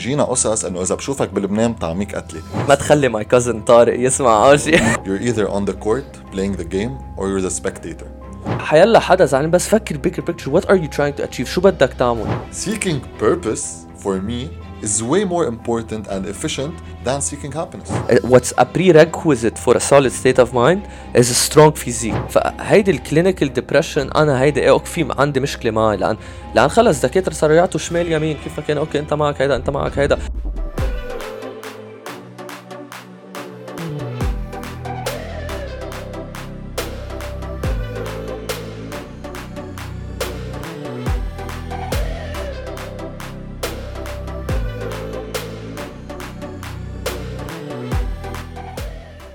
بيجينا قصص إنه إذا بشوفك بلبنان طعميك قتلي ما تخلي my cousin طارق يسمع عاجي You're either on the court playing the game or you're the spectator. حيلا حدا زعلان بس فكر bigger picture what are you trying to achieve شو بدك تعمل؟ Seeking purpose for me is way more important and efficient than seeking happiness. What's a prerequisite for a solid state of mind is a strong physique. فهيدي ال clinical depression أنا هيدي إيه في عندي مشكلة معي لأن لأن خلص دكاترة صاروا يعطوا شمال يمين كيف كان أوكي أنت معك هيدا أنت معك هيدا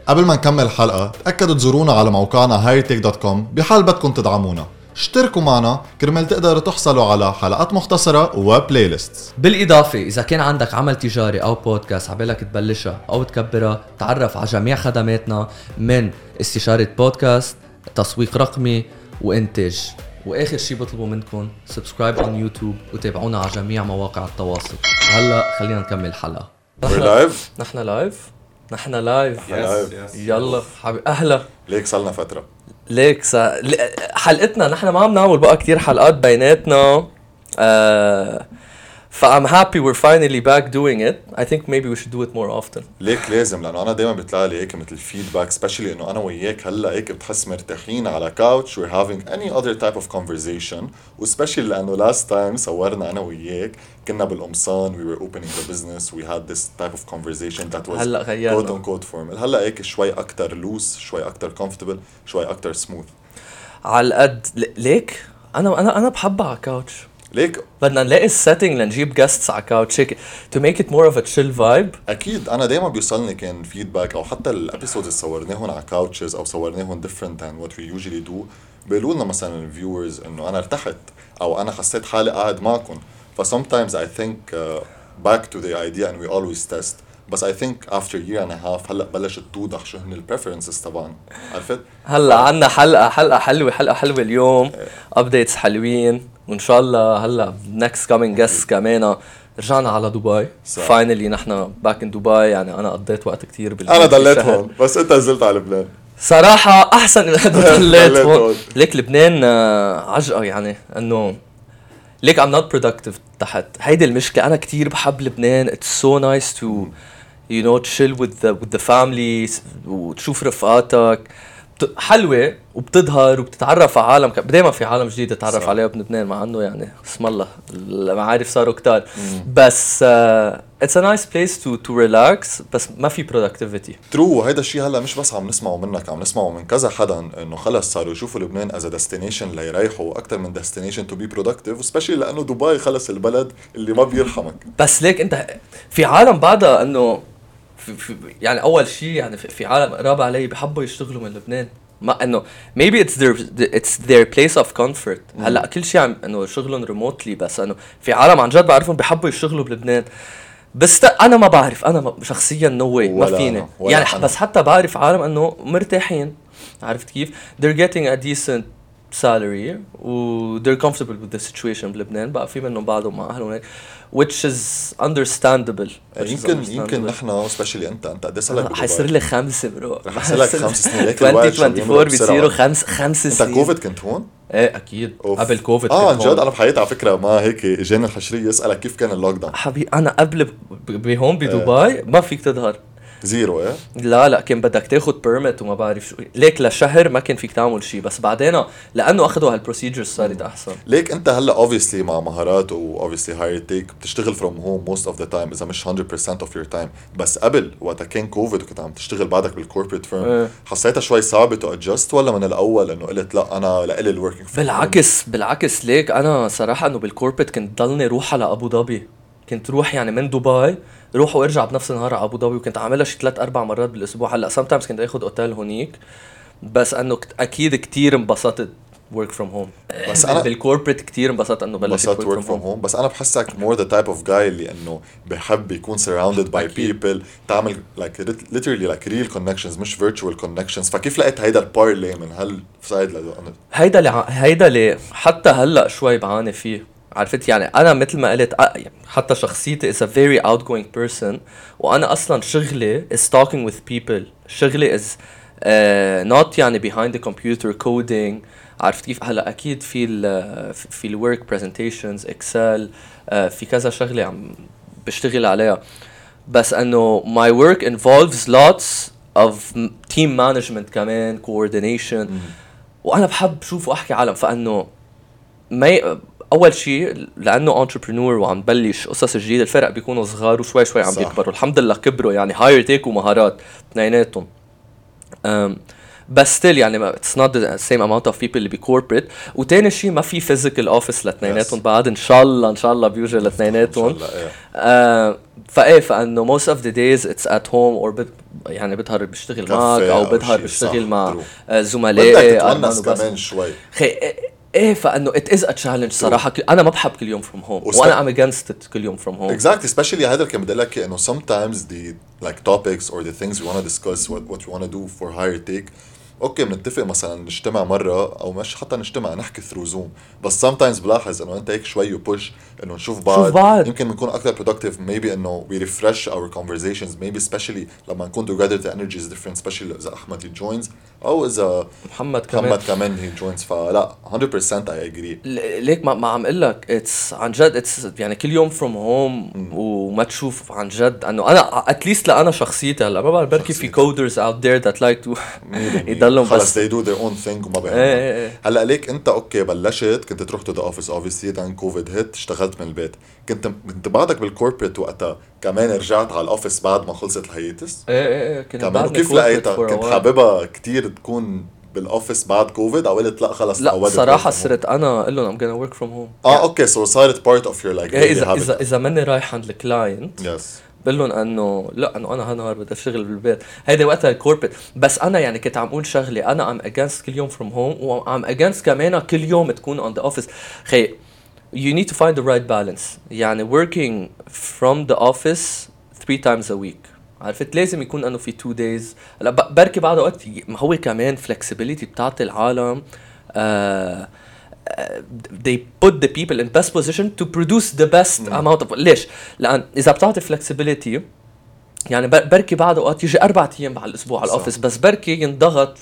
قبل ما نكمل الحلقة تأكدوا تزورونا على موقعنا hightech.com بحال بدكم تدعمونا. اشتركوا معنا كرمال تقدروا تحصلوا على حلقات مختصرة و playlist بالإضافة إذا كان عندك عمل تجاري أو بودكاست عبالك تبلشها أو تكبرها تعرف على جميع خدماتنا من استشارة بودكاست تسويق رقمي وإنتاج. وآخر شيء بطلبه منكم subscribe على يوتيوب وتابعونا على جميع مواقع التواصل. هلأ خلينا نكمل الحلقة نحن live نحن live نحن live يلا حبيبي أهلا. ليك صار لنا فترة. ليك سا... حلقتنا نحن ما عم نعمل بقى كثير حلقات بيناتنا. آه... ف I'm happy we're finally back doing it. I think maybe we should do it more often. ليك لازم لأنه أنا دائما بيطلع لي هيك مثل feedback especially إنه أنا وياك هلأ هيك بتحس مرتاحين على couch we're having any other type of conversation و especially لأنه last time صورنا أنا وياك كنا بالقمصان we were opening the business we had this type of conversation that was هلأ غيرنا. quote unquote formal هلأ هيك شوي أكثر loose شوي أكثر comfortable شوي أكثر سموث على القد ليك؟ أنا أنا أنا بحبها على couch ليك؟ بدنا نلاقي ال setting لنجيب guests على couch هيك to make it more of a chill vibe أكيد. أنا دائما بيوصلني كان feedback أو حتى ال episodes اللي صورناهم على couches أو صورناهم different than what we usually do بيقولوا لنا مثلا ال viewers إنه أنا ارتحت أو أنا حسيت حالي قاعد معكم ف sometimes I think uh, back to the idea and we always test. بس I think after year and half هلأ بلشت توضح شو هن ال preferences طبعا عرفت؟ هلأ عنا حلقة حلقة حلوة حلقة حلوة اليوم. updates حلوين. وإن شاء الله هلأ next coming guest كمان رجعنا على دبي. finally نحن back in دبي. يعني أنا قضيت وقت كثير بال أنا ضليت هون بس أنت نزلت على لبنان. صراحة أحسن من ضليت هون. ليك لبنان آه، عجقة يعني. إنه ليك I'm not productive تحت. هيدي المشكلة. أنا كثير بحب لبنان. It's so nice to you know chill with the with the family وتشوف رفقاتك. حلوة وبتظهر وبتتعرف على عالم دائما في عالم جديده تتعرف عليها بلبنان مع إنه يعني اسم الله المعارف صاروا كتار. بس it's a nice place to to relax بس ما في productivity true وهيدا الشيء هلأ مش بس عم نسمعه منك عم نسمعه من كذا حدا إنه خلص صاروا يشوفوا لبنان as destination ليريحوا أكثر من destination to be productive especially لأنه دبي خلص البلد اللي ما بيرحمك. بس ليك أنت في عالم بعدها إنه في, في يعني أول شيء يعني في, في عالم قراب علي بحبوا يشتغلوا من لبنان. ما إنه maybe it's their it's their place of comfort. هلأ كل شيء عم إنه شغلهم remotely بس إنه في عالم عن جد بعرفهم بيحبوا يشتغلوا بلبنان. بس أنا ما بعرف أنا شخصيا no way ما فيني. يعني أنا. بس حتى بعرف عالم إنه مرتاحين عرفت كيف؟ they're getting a decent salary و they're comfortable with the situation بلبنان. بقى في منهم بعضهم مع اهلهم هيك which is understandable. يمكن يمكن نحن especially انت أنت قد إيه صار لك حيصير لي خمسه bro رح يصير لك خمس سنين. هيك 2024 بيصيروا خمس خمس سنين أنت كوفيد كنت هون؟ إيه. أكيد. أوف. قبل كوفيد آه عن جد أنا بحياتي على فكرة ما هيك اجاني الحشرية اسالك كيف كان ال lockdown حبيبي أنا قبل بهون بدبي إيه. ما فيك تظهر. zero إيه لا لا كان بدك تاخذ permit وما بعرف شو. ليك لشهر ما كان فيك تعمل شيء بس بعدين لأنه أخذوا هال procedures صارت أحسن. ليك أنت هلأ obviously مع مهارات و obviously Hire Tech بتشتغل from home most of the time إذا مش 100% of your time بس قبل وقت كان كوفيد وكنت عم تشتغل بعدك بال corporate firm آه. حسيتها شوي صعبة to adjust ولا من الأول إنه قلت لا أنا لإلي ال working بالعكس بالعكس ليك أنا صراحة إنه بال corporate كنت ضلني روح على أبو ظبي. كنت روح يعني من دبي روح وارجع بنفس النهار على أبو ظبي وكنت عاملها شي ثلاث أربع مرات بالأسبوع. هلأ sometimes كنت اخذ أوتيل هونيك بس إنه أكيد كثير انبسطت ورك فروم هوم بس أنا بالكوربريت كثير انبسطت إنه بلشت work from home بس أنا بحسك more the type of guy اللي إنه بحب يكون surrounded by people تعمل like literally like real connections مش virtual connections فكيف لقيت هيدا البارلي من هالسايد هيدا اللي هيدا اللي حتى هلأ شوي بعاني فيه. عرفت؟ يعني أنا مثل ما قلت يعني حتى شخصيتي is a very outgoing person وأنا أصلا شغلي is talking with people. شغلي is uh, not يعني behind the computer coding. عرفت كيف؟ هلأ أكيد في ال في ال work presentations Excel في كذا شغلة عم بشتغل عليها. بس إنه my work involves lots of team management كمان coordination. وأنا بحب شوف وأحكي عالم. فإنه ما. أول شيء لأنه entrepreneur وعم بلش قصص جديدة الفرق بيكونوا صغار وشوي شوي عم صح. بيكبروا الحمد لله كبروا يعني هاير تيك ومهارات اثنيناتهم بس still يعني it's not the same amount of people اللي ب corporate وتاني شيء ما في physical office لاثنيناتهم. بعد إن شاء الله إن شاء الله بيوجد لاثنيناتهم إيه. آه فإيه فإنه of the days it's at home or but يعني بظهر بشتغل كافيه معك أو بظهر بشتغل صح، مع. آه، بدك زملائي تتونس أرمن وبس. كمان شوي خي إيه فإنه it is a challenge صراحة. كل... أنا ما بحب كل يوم from home وأنا I'm against كل يوم from home exactly specially هذا اللي كان بدي لك إنه sometimes the like topics or the things we wanna to what what we wanna do for هاير تيك okay بنتفق مثلا نجتمع مرة أو مش حتى نجتمع نحكي through Zoom بس sometimes بلاحظ إنه أنت هيك شوي push إنه نشوف بعض, بعض. يمكن بنكون أكثر productive maybe إنه we refresh our conversations maybe specially لما نكون together the energy's different specially إذا أحمد joins أو اذا محمد كمان محمد كمان he joins فلا 100% I agree. ل- ليك ما, ما عم أقول لك it's عن جد it's يعني كل يوم from home وما تشوف عن جد. انه أنا at least لأنا شخصيتي هلأ ما بعرف بركي في. coders out there that like to يضلهم خلص they do their own thing وما إيه بيهمهم. إيه إيه. هلأ ليك أنت okay بلشت كنت تروح to the office obviously then COVID hit اشتغلت من البيت. كنت كنت بعدك بال corporate وقتها كمان رجعت على ال office بعد ما خلصت ال hits إيه إيه إيه كنا كمان. وكيف لقيتها؟ كنت. حاببها كتير تكون بال office بعد كوفيد أو قلت لا خلص لا صراحة؟ صرت أنا أقول لهم I'm gonna work from home. آه okay so صارت part of your like اذا اذا إذا ماني رايح عند ال client yes بقول لهم إنه لا إنه أنا هالنهار بدي أشتغل بالبيت. هيدا وقتها ال corporate بس أنا يعني كنت عم أقول شغلة أنا I'm against كل يوم from home و I'm against كمان كل يوم تكون on the office خي you need to find the right balance يعني working from the office three times a week عرفت لازم يكون انه في two days هلا بركي بعد وقت ما هو كمان flexibility بتعطي العالم آه they put the people in best position to produce the best amount of ليش؟ لأن إذا بتعطي flexibility يعني بر- بركي بعد اوقات يجي أربع أيام على الأسبوع على. ال office بس بركي ينضغط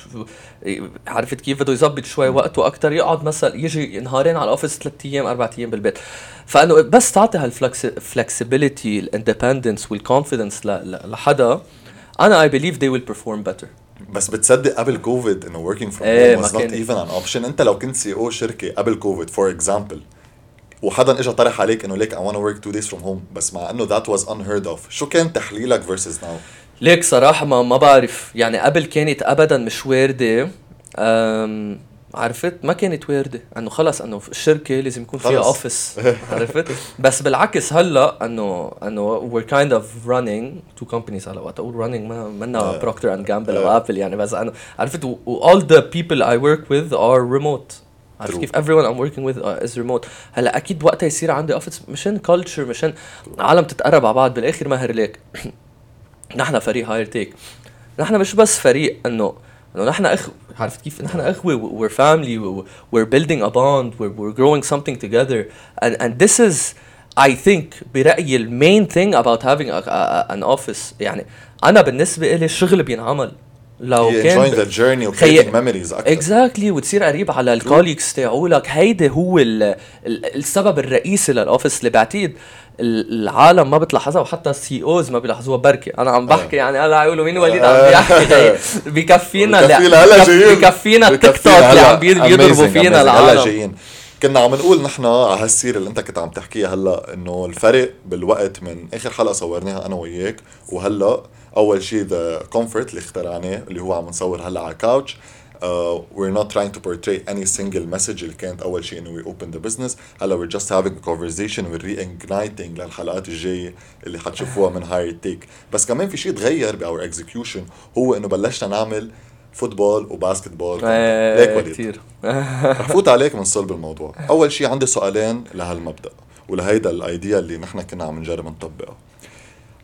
عرفت كيف؟ بده يظبط شوي وقته أكثر يقعد مثلا يجي نهارين على ال office ثلاث أيام أربع أيام بالبيت. فأنه بس تعطي هال flexibility ال independence وال confidence لحدا أنا I believe they will perform better. بس بتصدق قبل كوفيد إنه working from إيه، home ما was not كان- even an option. أنت لو كنت CEO شركة قبل COVID for example وحدا اجى طرح عليك انه ليك I wanna work two days from home بس مع انه that was unheard of. شو كان تحليلك versus now ليك صراحة ما ما بعرف. يعني قبل كانت ابدا مش واردة عرفت؟ ما كانت واردة إنه خلص إنه الشركة لازم يكون فيها. office عرفت؟ بس بالعكس هلأ انه إنه we're kind of running two companies على وقت. أقول ما منا. بروكتر اند جامبل أو. Apple يعني بس انه عرفت؟ و و- all the people I work with are remote عرفت True. كيف everyone I'm working with uh, is remote. هلا أكيد وقتها يصير عندي office مشان culture مشان عالم تتقرب على بعض بالآخر ماهر ليك نحن فريق هاير تيك نحن مش بس فريق إنه إنه نحن اخ عرفت كيف؟ نحن اخوه و- we're family و- we're building a bond we're, we're growing something together. And and this is I think برأيي ال main thing about having a, a, an office. يعني أنا بالنسبة لي الشغل بينعمل. لو كان enjoying the journey و خي- creating memories أكثر exactly وتصير قريب على ال colleagues تاعولك. هيدا هو ال ال السبب الرئيسي لل office اللي بعتقد ال- العالم ما بتلاحظها وحتى ال CEOs ما بيلاحظوها بركي. أنا عم بحكي يعني هلا يقولوا مين وليد عم بيحكي. بكفينا بكفينا التيك توك اللي. عم بي- بيضربوا فينا amazing. هلا العالم. جايين. كنا عم نقول نحن على هالسيرة اللي أنت كنت عم تحكيها هلا إنه الفرق بالوقت من آخر حلقة صورناها أنا وياك وهلا أول شيء the comfort اللي اخترعناه اللي هو عم نصور هلأ على couch Uh, we're not trying to portray any single message اللي كانت أول شيء إنه we open the business. هلأ we're just having a conversation we're reigniting للحلقات الجاية اللي حتشوفوها من هاير تيك بس كمان في شيء تغير ب our execution هو إنه بلشنا نعمل football و basketball ليك وليد. كثير رح فوت عليك من صلب الموضوع. أول شيء عندي سؤالين لهالمبدأ ولهيدا ال idea اللي نحن كنا عم نجرب نطبقها.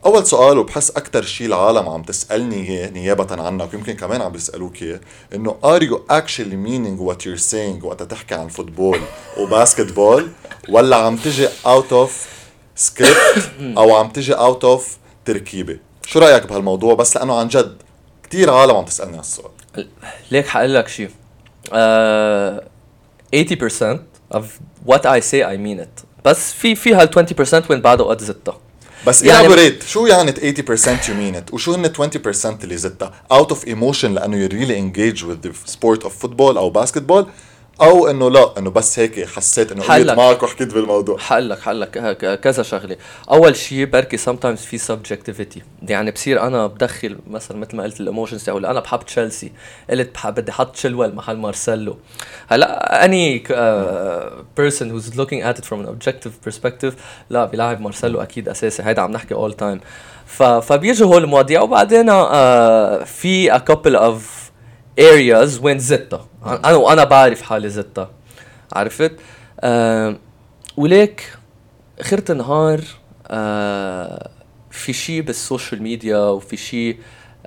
أول سؤال وبحس أكثر شيء العالم عم تسألني اياه نيابة عنك ويمكن كمان عم بيسألوك إياه إنه are you actually meaning what you're saying وقت تحكي عن football و basketball ولا عم تجي out of script أو عم تجي out of تركيبة؟ شو رأيك بهالموضوع؟ بس لأنه عن جد كثير عالم عم تسألني هالسؤال ليك حقول لك شيء آه 80% of what I say I mean it. بس في في هال 20% وين بعده قد زدتها. بس يعني- elaborate شو يعني 80% you mean it وشو هن 20% اللي زدتها out of emotion لأنه you really engage with the sport of football أو basketball أو إنه لا إنه بس هيك حسيت إنه قلت. معك وحكيت بالموضوع. حقلك حقلك كذا شغلة. أول شيء بركي sometimes في subjectivity. يعني بصير أنا بدخل مثلا مثل ما قلت ال emotions أو أنا بحب تشيلسي. قلت بحب بدي أحط تشيلويل محل مارسيلو. هلأ uh, person who's looking at it from an objective perspective لا بيلعب مارسيلو أكيد أساسي. هيدا عم نحكي time. ف فبيجوا هول المواضيع. وبعدين uh, في a couple of areas وين زدتها أنا وأنا بعرف حالي زدتها عرفت؟ آه وليك اخرة النهار آه في شيء بالسوشيال ميديا وفي شيء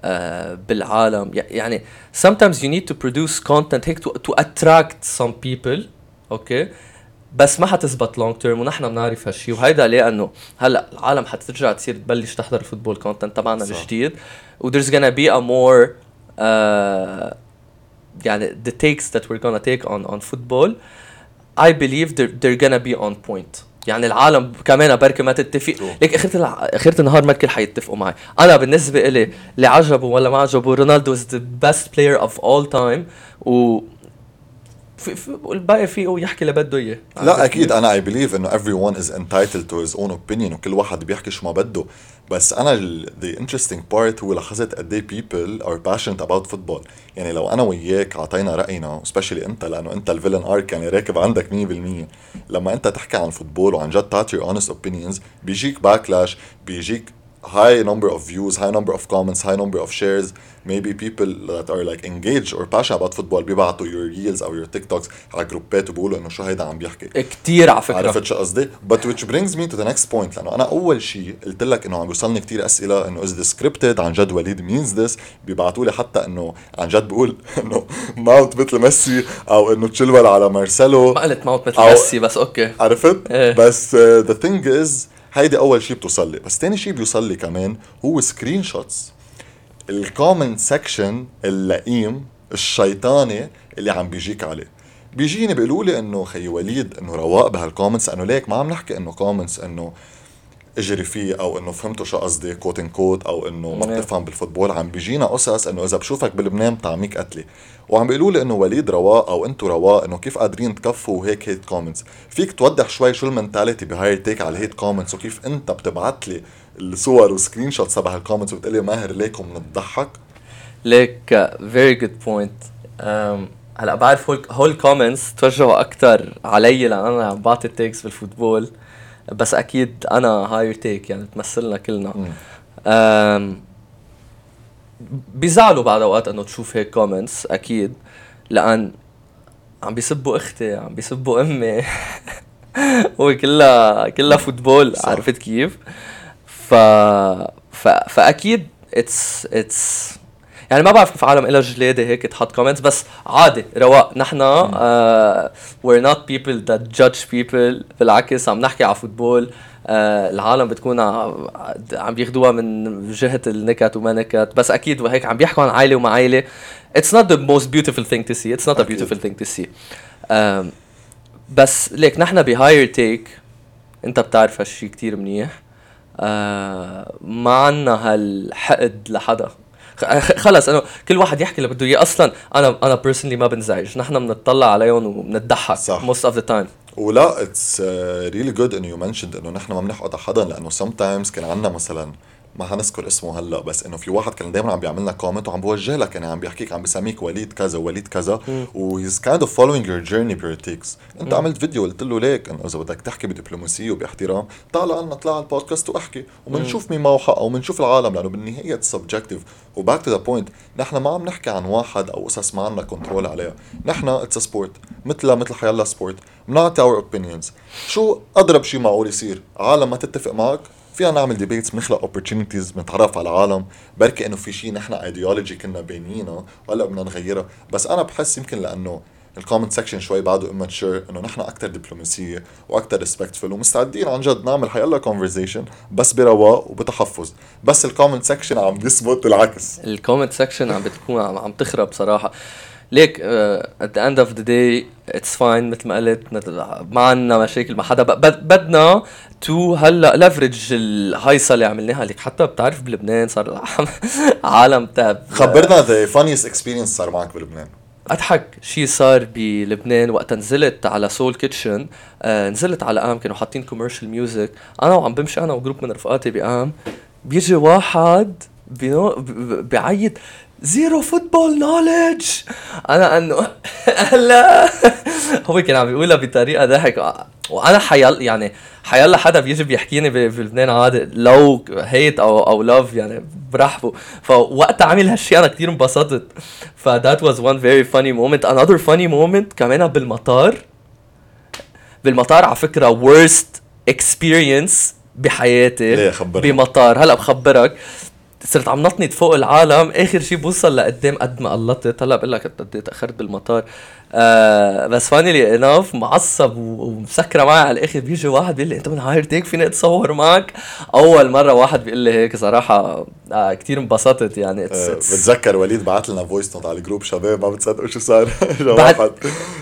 آه بالعالم. يعني sometimes you need to produce content هيك to, to attract some people أوكي؟ بس ما حتزبط long term ونحن بنعرف هالشيء وهيدا ليه انه هلأ العالم حترجع تصير تبلش تحضر ال football content تبعنا. الجديد. و there's gonna be a more uh, يعني the takes that we're gonna take on on football I believe they're, they're gonna be on point. يعني العالم كمان بركي ما تتفق. ليك آخرة الع... آخرة النهار ما الكل حيتفقوا معي. أنا بالنسبة إلي اللي عجبه ولا ما عجبه رونالدو is the best player of all time. و في في والباقي فيه يحكي اللي بده إياه. لا أكيد. أنا اي بليف إنه everyone is entitled to his own opinion وكل واحد بيحكي شو ما بده. بس أنا the interesting part هو لاحظت قد إيه people are passionate about football. يعني لو أنا وياك أعطينا رأينا especially أنت لأنه أنت ال villain arc يعني راكب عندك 100% لما أنت تحكي عن football وعن جد تعطي your honest opinions بيجيك backlash بيجيك high number of views, high number of comments, high number of shares. Maybe people that are like engaged or passionate about football بيبعتوا your reels أو your TikToks على جروبات وبيقولوا إنه شو هيدا عم بيحكي. كتير على فكرة عرفت شو قصدي؟ But which brings me to the next point لأنه أنا أول شيء قلت لك إنه عم بيوصلني كثير أسئلة إنه is this scripted عن جد وليد means this بيبعتوا لي حتى إنه عن جد بقول إنه ماونت مثل ميسي أو إنه تشيلويل على مارسيلو ما قلت ماونت مثل ميسي بس أوكي عرفت؟ إيه. بس the thing is هيدي أول شيء بتوصل بس ثاني شيء بيوصل كمان هو screenshots ال comment section اللئيم الشيطاني اللي عم بيجيك عليه. بيجيني بيقولوا لي إنه خي وليد إنه رواق بهال comments إنه ليك ما عم نحكي إنه comments إنه اجري فيه أو إنه فهمتوا شو قصدي quote unquote أو إنه ما. بتفهم بال football عم بيجينا قصص إنه إذا بشوفك بلبنان بطعميك قتلي وعم بيقولوا لي إنه وليد رواق أو أنتوا رواق إنه كيف قادرين تكفوا وهيك hate comments فيك توضح شوي شو ال mentality بهاير تيك على ال hate comments وكيف أنت بتبعت لي الصور و screenshots تبع ال comments وبتقول لي ماهر ليكم بنضحك ليك very good point هلأ بعرف هول هول comments توجهوا أكثر علي لأن أنا عم بعطي takes بال football. بس أكيد أنا هاير تيك يعني بتمثلنا كلنا بيزعلوا بعد أوقات إنه تشوف هيك comments أكيد لأن عم بيسبوا أختي عم بيسبوا أمي هو كلها كلها football صح. عرفت كيف؟ ف... ف... فأكيد it's it's يعني ما بعرف كيف عالم إلها جلاده هيك تحط comments بس عادي رواق نحن we're not people that judge people. بالعكس عم نحكي على فوتبول. uh, العالم بتكون عم بياخدوها من جهة النكت وما نكت. بس أكيد وهيك عم بيحكوا عن عائلة وما عائلة. It's not the most beautiful thing to see. It's not a أكيد. beautiful thing to see. um, بس ليك نحن بهاير تيك أنت بتعرف هالشي كتير منيح. آه ما عنا هالحقد لحدا. خلص انه كل واحد يحكي اللي بده إياه. أصلا أنا أنا personally ما بنزعج. نحن بنطلع عليهم وبنضحك صح. most of the time. ولا it's really good انه you mentioned إنه نحن ما بنحقد على حدا لأنه sometimes كان عندنا مثلا ما حنذكر اسمه هلا بس إنه في واحد كان دائما عم بيعمل لنا comment وعم بوجه لك يعني عم بيحكيك عم بيسميك وليد كذا وليد كذا و he's kind of following your journey ب your takes انت عملت فيديو قلت له ليك إنه إذا بدك تحكي بدبلوماسية وباحترام تعال عنا اطلع على البودكاست واحكي وبنشوف مين معه حق وبنشوف العالم لأنه بالنهاية subjective و back to the point نحن ما عم نحكي عن واحد أو قصص ما عنا control عليها. نحن it's sport مثلها مثل حيلا sport بنعطي our opinions شو أضرب شيء معقول يصير؟ عالم ما تتفق معك؟ فينا نعمل debates بنخلق opportunities بنتعرف على العالم. بركي إنه في شيء نحن ايديولوجي كنا بينينا وهلأ بدنا نغيرها بس أنا بحس يمكن لأنه ال comment section شوي بعده immature إنه نحن أكثر دبلوماسيه وأكثر respectful ومستعدين عن جد نعمل حيلا conversation بس برواق وبتحفظ. بس ال comment section عم بيثبت العكس. ال comment section عم بتكون عم تخرب صراحة. ليك at the end of the day it's fine مثل ما قلت ما عندنا مشاكل مع حدا. بدنا تو هلأ ليفرج الهيصة اللي عملناها. ليك حتى بتعرف بلبنان صار عالم طب خبرنا the funniest experience صار معك بلبنان. أضحك. شيء صار بلبنان وقت نزلت على سول كيتشن آه نزلت على قام كانوا حاطين commercial music أنا وعم بمشي أنا و group من رفقاتي بقام بيجي واحد بيعيط zero football knowledge أنا أنه هلا هو كان عم بيقولها بطريقة ضحك. وأنا حيال يعني حيلا حدا بيجي بيحكيني بلبنان عادي. لو hate أو أو love يعني برحبه. فوقتها عمل هالشيء أنا كثير انبسطت. ف that was one very funny moment another funny moment كمان بالمطار. بالمطار على فكرة worst experience بحياتي. ليه خبرني؟ بمطار. هلا بخبرك. صرت عم نطنط فوق العالم. آخر شيء بوصل لقدام قد ما قلطت. هلأ بقول لك قد إيه تأخرت بالمطار. آه بس funnily enough معصب ومسكرة معي على الآخر. بيجي واحد بيقول لي إنت من هاير هيك فيني أتصور معك؟ أول مرة واحد بيقول لي هيك صراحة آه كثير انبسطت يعني. it's, آه بتذكر وليد بعث لنا voice note على ال group شباب ما بتصدقوا شو صار. بعد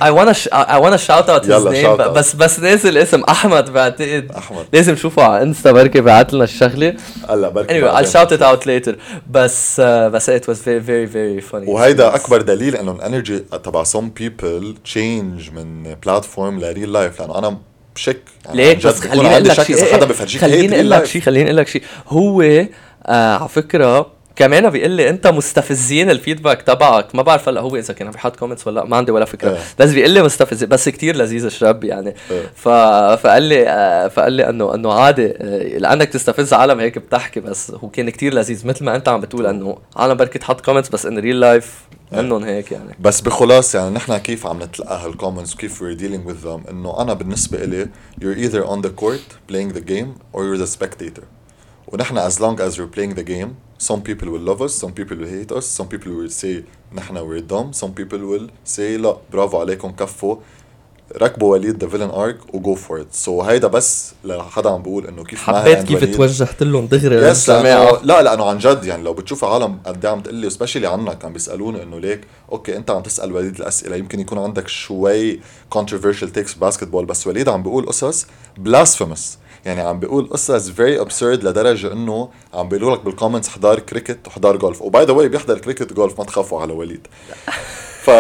اي وأنا اي وأنا shout out his name بس بس ناسي الاسم. أحمد بعتقد. أحمد. لازم تشوفه على انستا بركي بعث لنا الشغلة. هلأ بركي anyway I'll shout it out later بس بس it was very very very funny. وهيدا أكبر دليل إنه ال energy تبع some people change من platform ل real life لأنه أنا بشك يعني ليك بس خليني أقول لك شيء حدا بفرجيك خليني أقول لك شيء خليني أقول لك شيء. هو آه على فكرة كمان بيقول لي انت مستفزين ال feedback تبعك. ما بعرف هلا هو إذا كان عم يحط comments ولا ما عندي ولا فكرة. إيه. بس بيقول لي مستفز بس كتير لذيذ الشاب يعني. إيه. ف... فقال لي آه، فقال لي إنه إنه عادي آه، لأنك تستفز عالم هيك بتحكي بس هو كان كتير لذيذ. مثل ما أنت عم بتقول إنه عالم بركي تحط comments بس in real life منهم هيك يعني. بس بخلاص يعني نحن كيف عم نتلقى هال comments وكيف we're dealing with them إنه أنا بالنسبة إلي you're either on the court playing the game or you're the spectator. ونحن as long as we're playing the game some people will love us some people will hate us some people will say نحن we're dumb. Some people will say لا برافو عليكم كفوا. ركبوا وليد the villain arc و go for it so هيدا بس لحدا عم بقول إنه كيف حبيت كيف توجهت لهم دغري yes لا لأنه عن جد يعني لو بتشوف عالم قد عم تقول لي especially عنك عم بيسالوني إنه ليك أوكي أنت عم تسأل وليد الأسئلة يمكن يكون عندك شوي controversial takes ب basketball بس وليد عم بيقول قصص blasphemous. يعني عم بيقول قصص very absurd لدرجة إنه عم بيقولوا لك بال comments حضار كريكت وحضار golf و by the way بيحضر cricket golf ما تخافوا على وليد. ف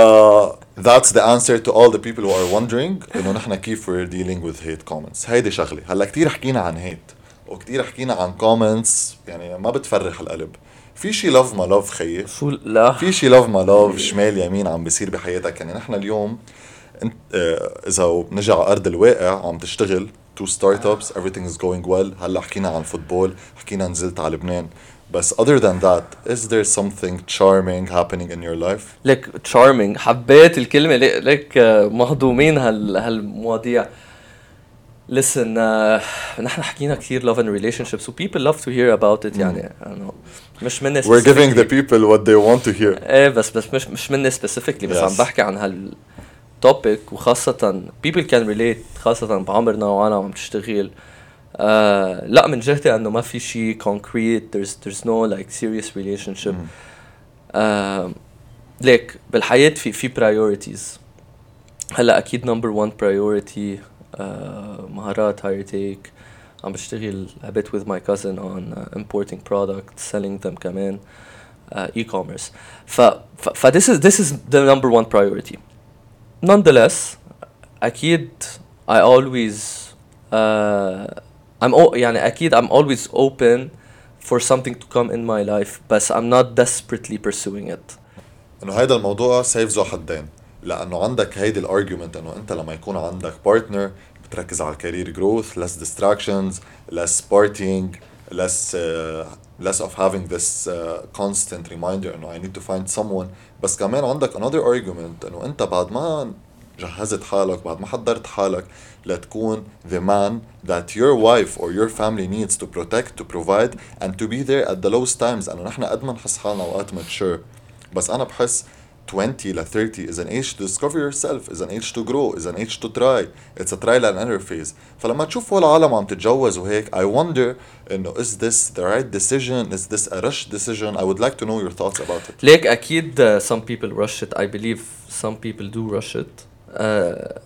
that's the answer to all the people who are wondering إنه نحن كيف we're dealing with hate comments. هيدي شغلة. هلا كثير حكينا عن hate وكثير حكينا عن comments يعني ما بتفرح القلب. في شي laugh ما laugh خيي. شو لا. في شي laugh ما laugh شمال يمين عم بيصير بحياتك. يعني نحن اليوم انت آه، إذا بنجي على أرض الواقع عم تشتغل. تو ستارت ابس everything is going well هلا حكينا عن فوتبول حكينا نزلت على لبنان بس other than that is there something charming happening in your life لك charming حبيت الكلمة لك, لك آه، مهضومين هال هالمواضيع listen uh, نحن حكينا كثير love and relationships و people love to hear about it يعني انه مش مني we're giving the people what they want to hear ايه بس بس مش مش مني specifically بس yes. عم بحكي عن هال topic وخاصة people can relate خاصة بعمرنا وأنا عم تشتغل آه لا من جهتي انه ما في شيء concrete there's there's no like serious relationship آه ليك بالحياة في في priorities هلا أكيد number one priority آه مهارات higher take عم بشتغل a bit with my cousin on uh, importing products selling them كمان uh, e-commerce ف, ف this is this is the number one priority nonetheless اكيد I always uh, I'm o- يعني أكيد I'm always open for something to come in my life بس I'm not desperately pursuing it انه هيدا الموضوع سيف ذو حدين لانه عندك هيدي الارجيومنت انه انت لما يكون عندك بارتنر بتركز على الكارير جروث less distractions less partying less uh, less of having this uh, constant reminder انه I need to find someone بس كمان عندك another argument انه انت بعد ما جهزت حالك بعد ما حضرت حالك لتكون the man that your wife or your family needs to protect to provide and to be there at the lowest times انه نحن قد ما نحس حالنا اوقات mature بس أنا بحس 20 ل 30 is an age to discover yourself is an age to grow is an age to try it's a trial and error phase فلما تشوف هول العالم عم تتجوز وهيك I wonder انه is this the right decision is this a rush decision I would like to know your thoughts about it ليك اكيد uh, some people rush it I believe some people do rush it uh,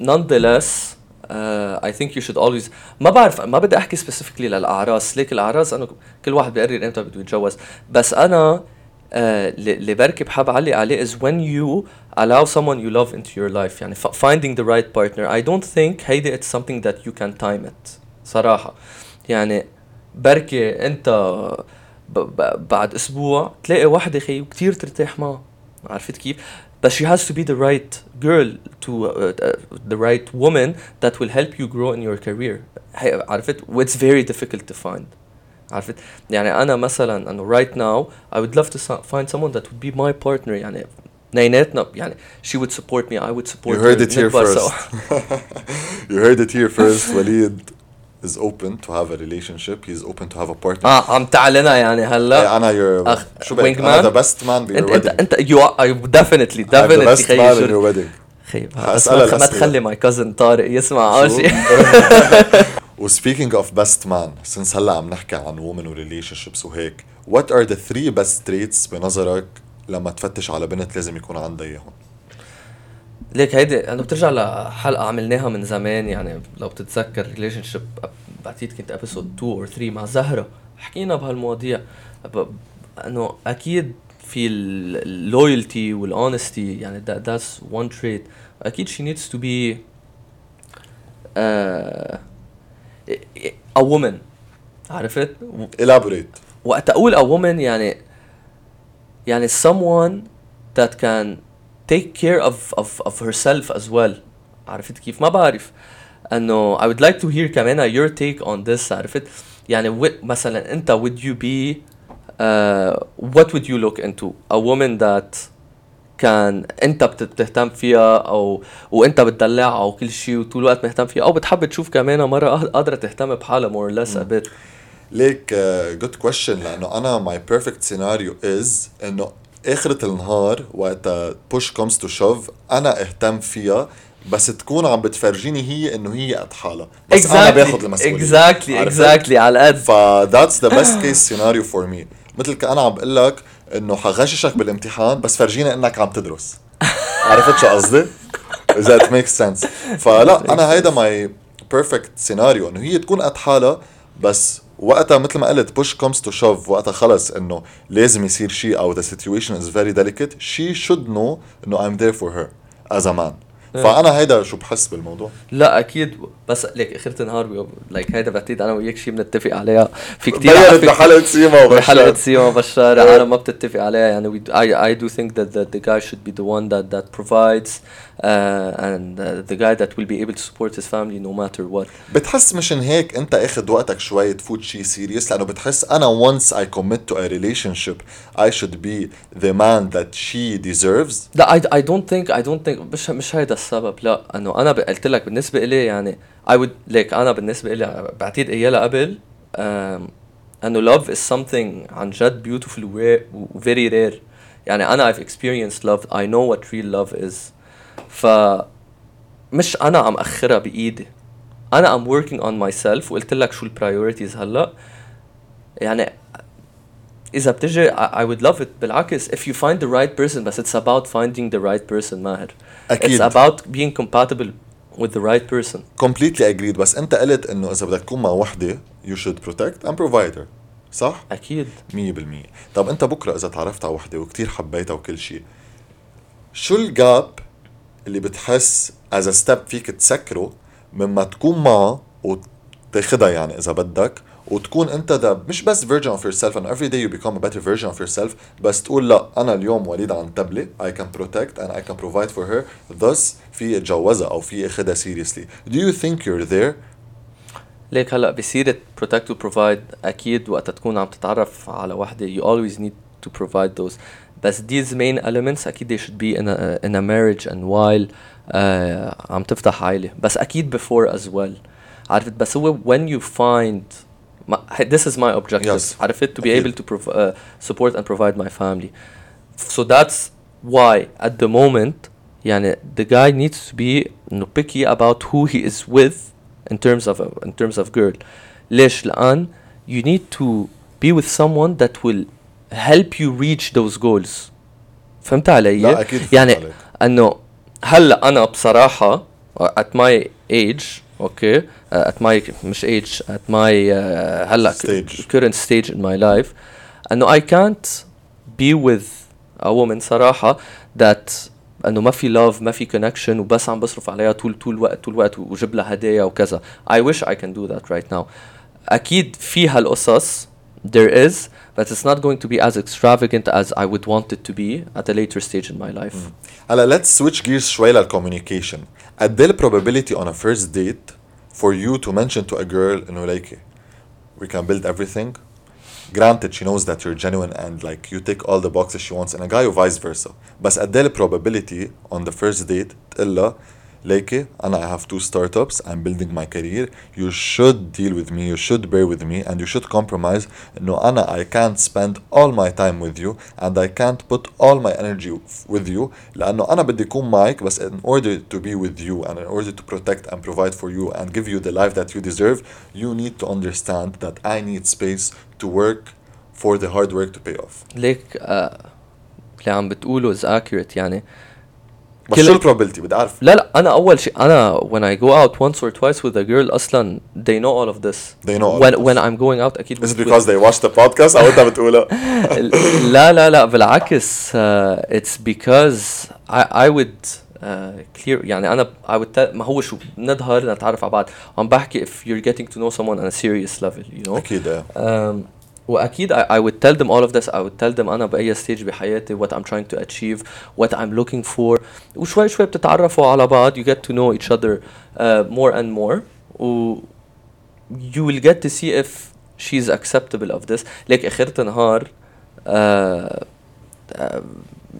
nonetheless uh, I think you should always ما بعرف ما بدي احكي specifically للاعراس ليك الاعراس انه كل واحد بيقرر امتى بده يتجوز بس انا آه، اللي بركي بحب علي عليه is when you allow someone you love into your life يعني finding the right partner I don't think هيدي it's something that you can time it صراحة يعني بركي انت بعد اسبوع تلاقي وحده خي وكثير ترتاح معها عرفت كيف؟ but she has to be the right girl to uh, uh, the right woman that will help you grow in your career عرفت it's very difficult to find عرفت يعني انا مثلا انه right now I would love to find someone that would be my partner يعني اثنيناتنا يعني she would support me I would support you heard it here first you heard it here first وليد is open to have a relationship he's open to have a partner اه عم تعلنها يعني هلا ايه انا your أخ شو بك انا the best man be your انت wedding انت انت you are definitely definitely I'm the best man in your wedding خيب ما تخلي my cousin طارق يسمع اول شيء وسبيكينج اوف بيست مان سنس هلا عم نحكي عن women و relationships وهيك what are the three best traits بنظرك لما تفتش على بنت لازم يكون عندها إياهم؟ ليك هيدي أنا بترجع لحلقة عملناها من زمان يعني لو بتتذكر relationship بعتقد كنت episode 2 or 3 مع زهرة حكينا بهالمواضيع إنه أكيد في ال loyalty وال honesty يعني that's one trait أكيد she needs to be a woman عرفت؟ elaborate وقت اقول a woman يعني يعني someone that can take care of of of herself as well عرفت كيف؟ ما بعرف انه I would like to hear كمان your take on this عرفت؟ يعني مثلا انت would you be uh, what would you look into a woman that كان انت بتهتم فيها أو وانت بتدلعها أو كل شيء وطول الوقت مهتم فيها أو بتحب تشوف كمان مرة قادرة تهتم بحالها مور ليس ابيت ليك good uh, question لأنه أنا my perfect scenario is إنه آخرة النهار وقت push comes to shove أنا أهتم فيها بس تكون عم بتفرجيني هي إنه هي قد حالها بس exactly. أنا باخذ المسؤوليه exactly exactly على قد ف that's the best case scenario for me مثل كأنا عم بقول لك إنه حغششك بالامتحان بس فرجينا إنك عم تدرس عرفت شو قصدي؟ اذا it make sense فلا أنا هيدا my perfect scenario إنه هي تكون قد حالها بس وقتها مثل ما قلت push comes to shove وقتها خلص إنه لازم يصير شيء أو the situation is very delicate she should know إنه I'm there for her as a man إيه. آه. فأنا هيدا شو بحس بالموضوع. لا أكيد. بس لك اخر النهار like هيدا بعتقد أنا وياك شيء بنتفق عليها. في كثير بحلقة سيما وبشار بحلقه سيما وبشار أنا ما بتتفق عليها. يعني we I I do think that the guy should be the one that that provides and the guy that will be able to support his family no matter what بتحس مشان هيك أنت أخذ وقتك شوي تفوت شيء سيريس لأنه بتحس أنا once I commit to a relationship I should be the man that she deserves لا I don't think I don't think مش هيدا السبب؟ لا إنه أنا قلت لك بالنسبة لي يعني I would ليك أنا بالنسبة لي بعتقد اياها قبل إنه love is something عن جد beautiful و very rare. يعني أنا I've experienced love I know what real love is. ف مش أنا عم أخرها بإيدي. أنا I'm working on myself وقلت لك شو البرايورتيز هلأ. يعني إذا بتجي I would love it بالعكس if you find the right person بس it's about finding the right person ماهر. أكيد. it's about being compatible with the right person. Completely agreed. بس أنت قلت إنه إذا بدك تكون مع وحدة you should protect and provide her. صح؟ أكيد. 100% طب أنت بكرة إذا تعرفت على وحدة وكتير حبيتها وكل شيء شو ال gap اللي بتحس as step فيك تسكره مما تكون معها وتاخدها يعني إذا بدك؟ وتكون انت the مش بس version of yourself ان every day you become a better version of yourself بس تقول لا أنا اليوم وليد عن تبلي I can protect and I can provide for her this في اتجوزها أو في اخذها seriously do you think you're there ليك هلا بسيرة protect و provide أكيد وقت تكون عم تتعرف على وحدة you always need to provide those بس these main elements أكيد they should be in a, in a marriage and آه، عم تفتح عائلة. بس أكيد before as well عرفت؟ بس هو when you find ما, this is my objective Yes. عرفت to be أكيد. able to prov- uh, support and provide my family so that's why at the moment يعني the guy needs to be انه picky about who he is with in terms of in terms of girl ليش لان you need to be with someone that will help you reach those goals فهمت علي؟ لا، أكيد فهمت يعني عليك. انه هلا انا بصراحه at my age أوكي ات ماي مش ايج ات ماي هلا كورنت ستيج ان ماي لايف انه اي كانت بي وذ a woman صراحة that انه ما في love ما في connection وبس عم بصرف عليها طول طول الوقت طول الوقت وجب لها هدايا وكذا I wish I can do that right now أكيد في هالقصص there is but it's not going to be as extravagant as I would want it to be at a later stage in my life هلا let's switch gears شوي للcommunication قد ايه probability on a first date for you to mention to a girl انه like we can build everything granted she knows that you're genuine and like you tick all the boxes she wants in a guy or vice versa بس قد ايه probability on the first date تقلها ليكي انا I have two startups I'm building my career you should deal with me you should bear with me and you should compromise انه انا I can't spend all my time with you and I can't put all my energy with you لانه انا بدي اكون معك بس in order to be with you and in order to protect and provide for you and give you the life that you deserve you need to understand that I need space to work for the hard work to pay off ليك آه اللي عم بتقوله is accurate يعني بس كل- شو البروبابيلتي بدي اعرف لا لا انا اول شيء انا when I go out once or twice with a girl اصلا they know all of this They know all when of this. when I'm going out اكيد Is it with- because they watched the podcast او انت بتقولها لا لا لا بالعكس uh, it's because I I would uh, clear يعني انا I would tell ما هو شو نظهر نتعرف على بعض عم بحكي if you're getting to know someone on a serious level you know اكيد ايه um, واكيد I, I would tell them all of this I would tell them أنا باي ستيج بحياتي what I'm trying to achieve what I'm looking for وشوي شوي بتتعرفوا على بعض you get to know each other uh, more and more و you will get to see if she's acceptable of this ليك اخرة النهار uh, uh,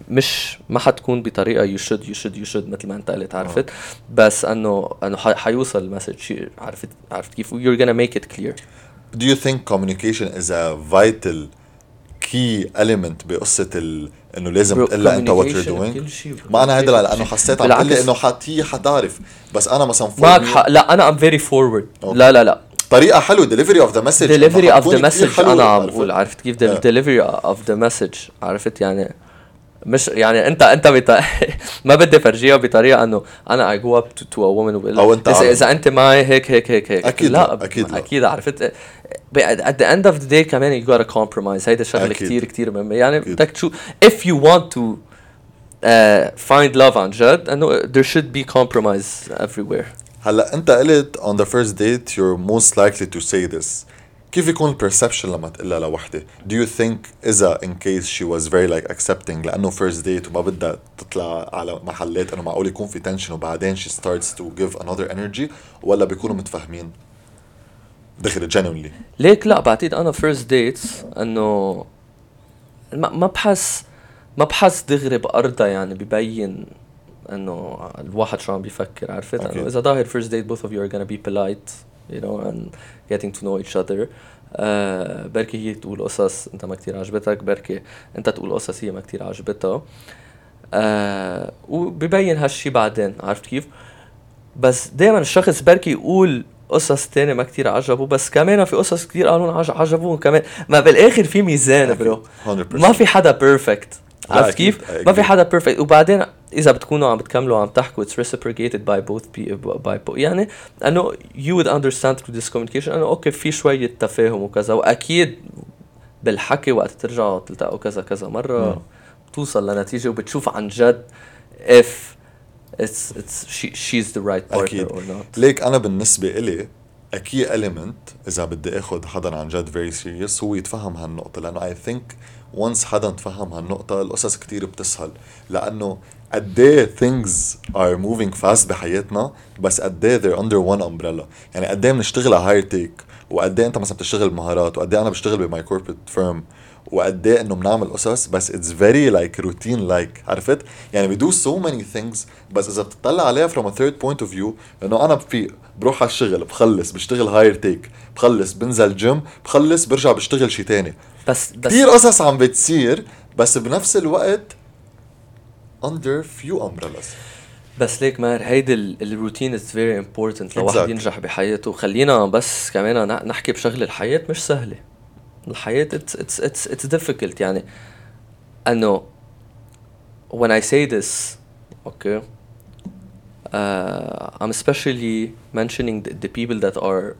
مش ما حتكون بطريقه you should you should you should مثل ما انت قلت عرفت بس انه انه حيوصل ال message عرفت عرفت كيف you're gonna make it clear Do you think communication is a vital key element بقصة ال... إنه لازم تقلها أنت؟ كل شيء bro. ما أنا هيدا لأنه. حسيت عم بالعكس. تقلي انه هي حتعرف بس أنا مثلا معك حق لا أنا I'm very forward. لا لا لا the message delivery إنه of the حتكون كتير message حلوة، أنا عم؟ بقول عرفت كيف delivery of the message عرفت يعني مش يعني انت انت بط... ما بدي فرجيها بطريقة انه أنا to, to a woman وبقول أو لها أنت اذا. إذا أنت معي هيك هيك هيك هيك أكيد لا أكيد لا. أكيد عرفت at the end of the day كمان you gotta compromise هيدا شغلة أكيد. كتير كتير مهمة يعني. بدك تشوف you want to uh, find love عن جد أنه there should be compromise everywhere هلا أنت قلت on the first date you're most likely to say this كيف يكون ال perception لما تقلها لوحدة؟ Do you think إذا in case she was very like accepting لأنه first date وما بدها تطلع على محلات إنه معقول يكون في tension وبعدين she starts to give another energy ولا بيكونوا متفاهمين؟ دغري genuinely ليك لا بعتقد أنا first dates إنه ما ما بحس ما بحس دغري بأرضها يعني ببين إنه الواحد شو عم بيفكر عرفت أكيد. إنه إذا ظاهر first date both of you are gonna be polite you know and getting to know each other. آه بركي هي تقول قصص انت ما كتير عجبتك بركي انت تقول قصص هي ما كتير عجبتها آه وببين هالشي بعدين عرفت كيف بس دائما الشخص بركي يقول قصص تانية ما كتير عجبه بس كمان في قصص كتير قالوا عج- عجبوه كمان ما بالاخر في ميزان bro 100% ما في حدا perfect عرفت كيف؟ ما. في حدا perfect وبعدين إذا بتكونوا عم بتكملوا عم تحكوا it's reciprocated by both by both يعني انه you would understand through this communication انه أوكي في شوية تفاهم وكذا وأكيد بالحكي وقت ترجعوا تلتقوا كذا كذا مرة مم. بتوصل لنتيجة وبتشوف عن جد if it's it's she she's the right partner أكيد. or not ليك أنا بالنسبة إلي a key element إذا بدي آخد حدا عن جد very serious هو يتفهم هالنقطة لأنه I think once حدا تفهم هالنقطة القصص كتير بتسهل. لأنه قد إيه things are moving fast بحياتنا بس قد إيه they're under one umbrella. يعني قد إيه بنشتغل على hair tech وقد إيه أنت مثلا بتشتغل بمهارات وقد إيه أنا بشتغل ب my corporate firm وقد إيه انه بنعمل قصص بس it's very like routine like عرفت؟ يعني we do so many things بس إذا بتطلع عليها from a third point of view انه أنا بفيق بروح على الشغل بخلص بشتغل hair tech بخلص بنزل جيم بخلص برجع بشتغل شيء تاني. بس بس كثير قصص عم بتصير بس بنفس الوقت under few umbrellas. بس ليك ماهر هيدي ال- الروتين is very important لو واحد. ينجح بحياته. خلينا بس كمان نحكي بشغلة الحياة مش سهلة. it's it's it's it's difficult يعني انه when I say this okay uh, I'm especially mentioning the, the people that are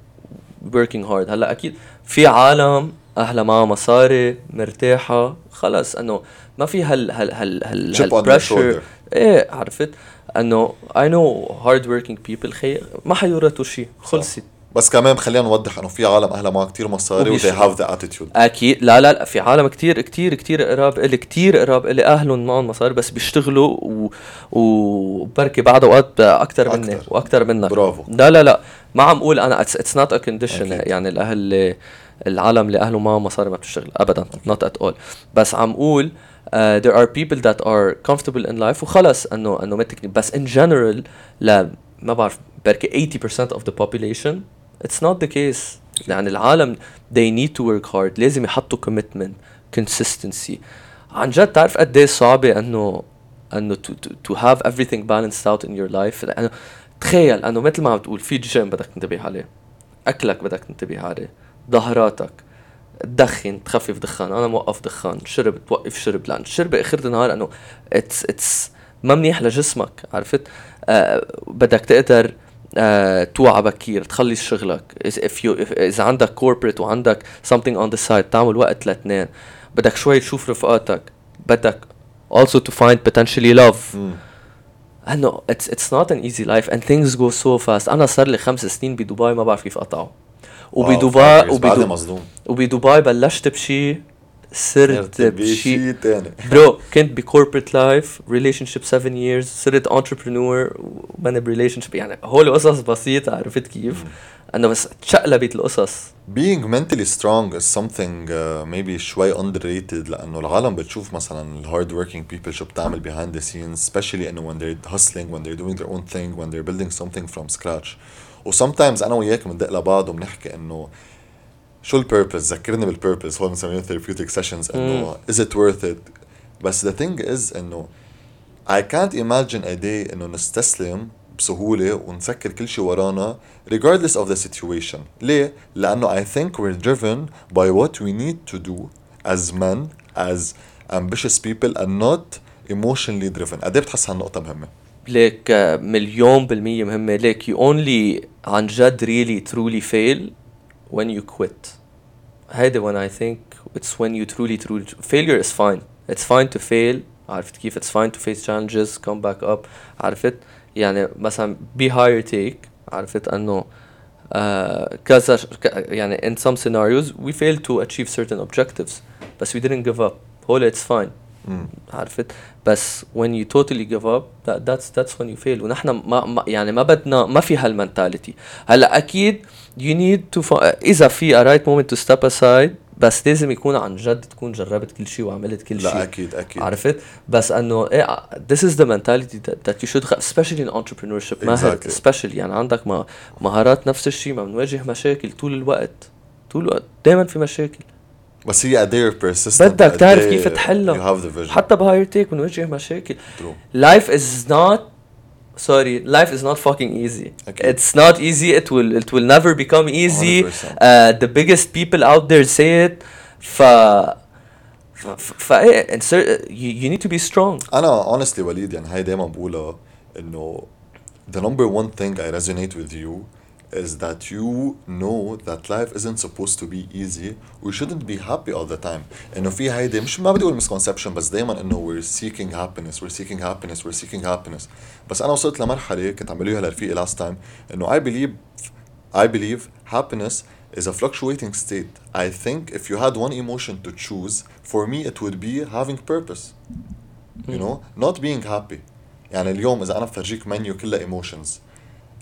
working hard هلا أكيد في عالم اهلها معها مصاري مرتاحه خلص انه ما في هال هال هال هال هالبريشر shoulder. إيه عرفت انه I know hard working people خي ما حيورثوا شيء خلصت بس كمان خلينا نوضح إنه في عالم أهلها معها كثير مصاري و they وبيشتغلوا. have the attitude. أكيد. لا لا لا في عالم كتير كتير كتير قراب الي كتير قراب الي أهلهم معهم مصاري بس بيشتغلوا و... وبركي بعد أوقات أكثر مني. وأكثر منك. برافو. لا لا لا. ما عم أقول أنا it's not a condition. يعني الأهل اللي العالم اللي اهلهم معهم مصاري ما بتشتغل. ابدا. not at all. بس عم أقول uh, there are people that are comfortable in life وخلص انه إنه متكني بس in general لا ما بعرف بركي 80% of the population it's not the case. يعني العالم they need to work hard. لازم يحطوا commitment consistency. عن جد تعرف قد إيه صعبة إنه إنه to, to, to have everything balanced out in your life. لأنه تخيل إنه مثل ما عم تقول في جيم بدك تنتبه عليه. أكلك بدك تنتبه عليه. ظهراتك. تدخن تخفف دخان. أنا موقف دخان. شرب توقف شرب. لأن الشرب باخر النهار إنه it's it's ما منيح لجسمك. عرفت؟ آه بدك تقدر آه توعى بكير تخلص شغلك. if you if إذا عندك corporate وعندك something on the side تعمل وقت لاثنين. بدك شوي تشوف رفقاتك. بدك also to find potentially love. انه it's it's not an easy life and things go so fast. أنا صار لي خمس سنين بدبي ما بعرف كيف أقطعه. وبدبي وبدبي مصدوم وبدبي بلشت بشي صرت بشي شيء تاني bro كنت ب corporate life relationship 7 years صرت entrepreneur وماني ب relationship يعني هول قصص بسيطة عرفت كيف؟ انه بس تشقلبت القصص being mentally strong is something uh, maybe شوي underrated لأنه العالم بتشوف مثلا ال hard working people شو بتعمل behind the scenes especially انه when they're hustling when they're doing their own thing when they're building something from scratch و sometimes أنا وياك بندق لبعض وبنحكي انه شو البيربز ذكرني بالبيربز هون بنسميها therapeutic sessions انه is it worth it بس the thing is انه I can't imagine a day انه نستسلم بسهولة ونسكر كل شيء ورانا regardless of the situation ليه؟ لأنه I think we're driven by what we need to do as men as ambitious people and not emotionally driven قد إيه بتحس هالنقطة مهمة؟ ليك آه، مليون بالمية مهمة ليك you only عن جد really truly fail when you quit هيدا when I think it's when you truly truly failure is fine it's fine to fail عرفت كيف it's fine to face challenges come back up عرفت يعني مثلا be higher take عرفت انه آه كذا ش- ك- يعني in some scenarios we failed to achieve certain objectives بس we didn't give up هول it's fine مم. عرفت بس when you totally give up that, that's that's when you fail ونحن ما, ما يعني ما بدنا ما في هالمنتاليتي هلا اكيد you need to fi- إذا في a right moment to step aside بس لازم يكون عن جد تكون جربت كل شيء وعملت كل شيء. لا أكيد أكيد. عرفت؟ بس إنه إيه this is the mentality that, that you should have especially in entrepreneurship. ماهر Exactly. especially يعني عندك ما مهارات نفس الشيء ما بنواجه مشاكل طول الوقت. طول الوقت. دائما في مشاكل. بس هي قد إيه persistent بدك تعرف كيف تحلها. حتى بهاير تيك بنواجه مشاكل. True. life is not sorry life is not fucking easy أكيد. it's not easy it will it will never become easy 100%. uh, the biggest people out there say it ف ف ف إيه، insert- you, you need to be strong انا honestly وليد يعني هاي دايما بقولها انه the number one thing I resonate with you is that you know that life isn't supposed to be easy we shouldn't be happy all the time انه في هيدي مش ما بدي اقول misconception بس دايما انه we're seeking happiness we're seeking happiness we're seeking happiness بس انا وصلت لمرحله كنت عم بقولها لرفيقي last time انه I believe I believe happiness is a fluctuating state. I think if you had one emotion to choose, for me it would be having purpose. You know, not being happy. يعني اليوم إذا أنا بفرجيك منيو كلها emotions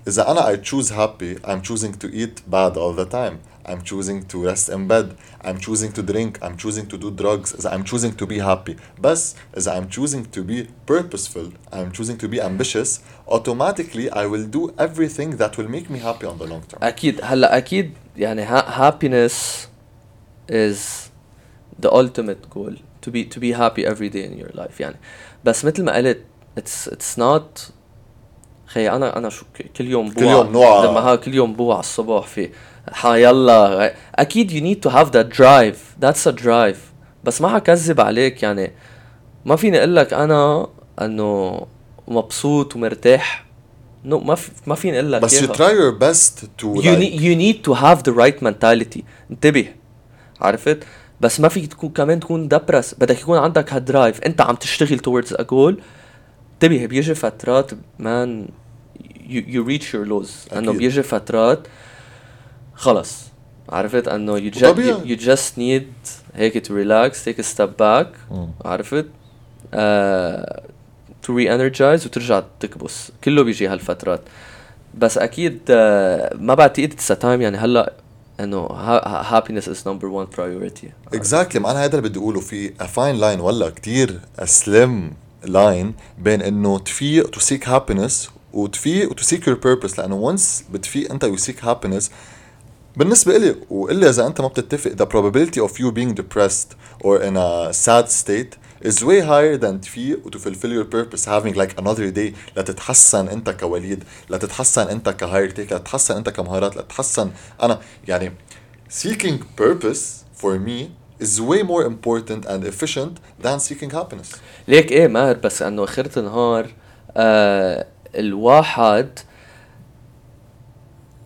إذا أنا I choose happy I'm choosing to eat bad all the time I'm choosing to rest in bed I'm choosing to drink I'm choosing to do drugs إذا I'm choosing to be happy بس إذا I'm choosing to be purposeful I'm choosing to be ambitious automatically I will do everything that will make me happy on the long term اكيد هلا اكيد يعني ha- happiness is the ultimate goal to be to be happy every day in your life يعني بس مثل ما قلت it's it's not خي أنا أنا شو كل يوم بوع. كل يوم نوع. لما ها كل يوم بوع الصبح في ها يلا أكيد you need to have that drive. That's a drive. بس ما حكذب عليك يعني. ما فيني أقول لك أنا إنه مبسوط ومرتاح. نو ما في ما فيني أقول لك بس best to you like need you need to have the right mentality. انتبه. عرفت؟ بس ما فيك تكون كمان تكون دبرس بدك يكون عندك هالدرايف. أنت عم تشتغل towards a goal. انتبه بيجي فترات مان you, you reach your lows. أنه. بيجي فترات خلص. عرفت؟ أنه you, you just need هيك to relax take a step back. مم. عرفت؟ uh, to re-energize وترجع تكبس. كله بيجي هالفترات. بس أكيد آه، ما بعتقد it's time يعني هلأ إنه happiness is number one priority. exactly معناها هذا اللي بدي أقوله في a fine line ولا كتير a slim line بين إنه تفيق to seek happiness وتفيق to seek your purpose لأنه once بتفيق انت you seek happiness بالنسبة إلي وإلا إذا أنت ما بتتفق the probability of you being depressed or in a sad state is way higher than تفيق to fulfill your purpose having like another day لتتحسن أنت كوليد لتتحسن أنت كهاير تيك لتتحسن أنت كمهارات لتتحسن أنا يعني seeking purpose for me is way more important and efficient than seeking happiness ليك إيه ماهر بس انه اخرة النهار آه الواحد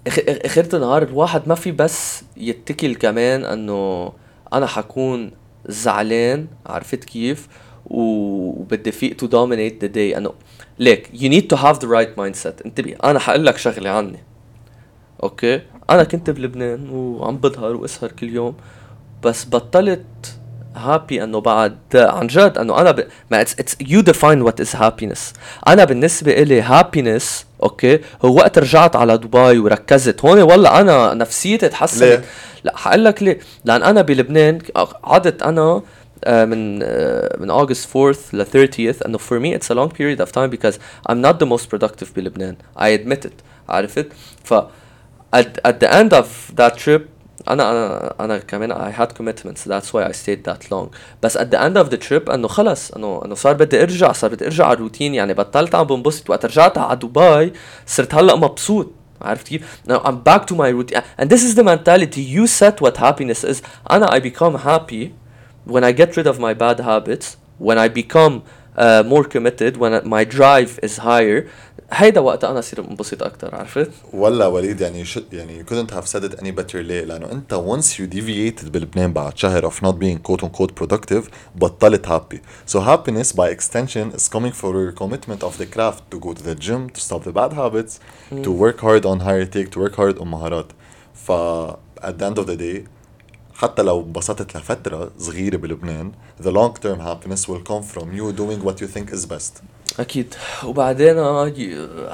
آخ- آخرة النهار الواحد ما في بس يتكل كمان إنه أنا حكون زعلان عرفت كيف؟ وبدي فيق to dominate the day. إنه ليك you need to have the right mindset. انتبه أنا حقول لك شغلة عني. أوكي؟ أنا كنت بلبنان وعم بظهر وأسهر كل يوم بس بطلت happy انه بعد عن جد انه أنا ب... ما it's it's you define what is happiness أنا بالنسبة إلي happiness أوكي هو وقت رجعت على دبي وركزت. هون والله أنا نفسيتي تحسنت. ليه؟ لا حقول لك ليه. لأن أنا بلبنان قعدت أنا آه، من آه، من August 4th ل 30th أنه for me it's a long period of time because I'm not the most productive بلبنان. I admit it. عرفت؟ ف at, at the end of that trip انا انا انا كمان I had commitments that's why I stayed that long بس at the end of the trip انه خلص انه انه صار بدي ارجع صار بدي ارجع على الروتين يعني بطلت عم بنبسط وقت رجعت على دبي صرت هلا مبسوط عرفت كيف؟ Now I'm back to my routine and this is the mentality you set what happiness is أنا I become happy when I get rid of my bad habits when I become uh, more committed when my drive is higher هيدا وقت انا صير انبسط اكثر عرفت؟ ولا وليد يعني شو يعني you couldn't have said it any better ليه؟ لأنه أنت once you deviated بلبنان بعد شهر of not being quote unquote productive بطلت happy. So happiness by extension is coming for your commitment of the craft to go to the gym, to stop the bad habits, to work hard on higher take, to work hard on مهارات. ف at the end of the day حتى لو انبسطت لفترة صغيرة بلبنان the long term happiness will come from you doing what you think is best. أكيد وبعدين آه،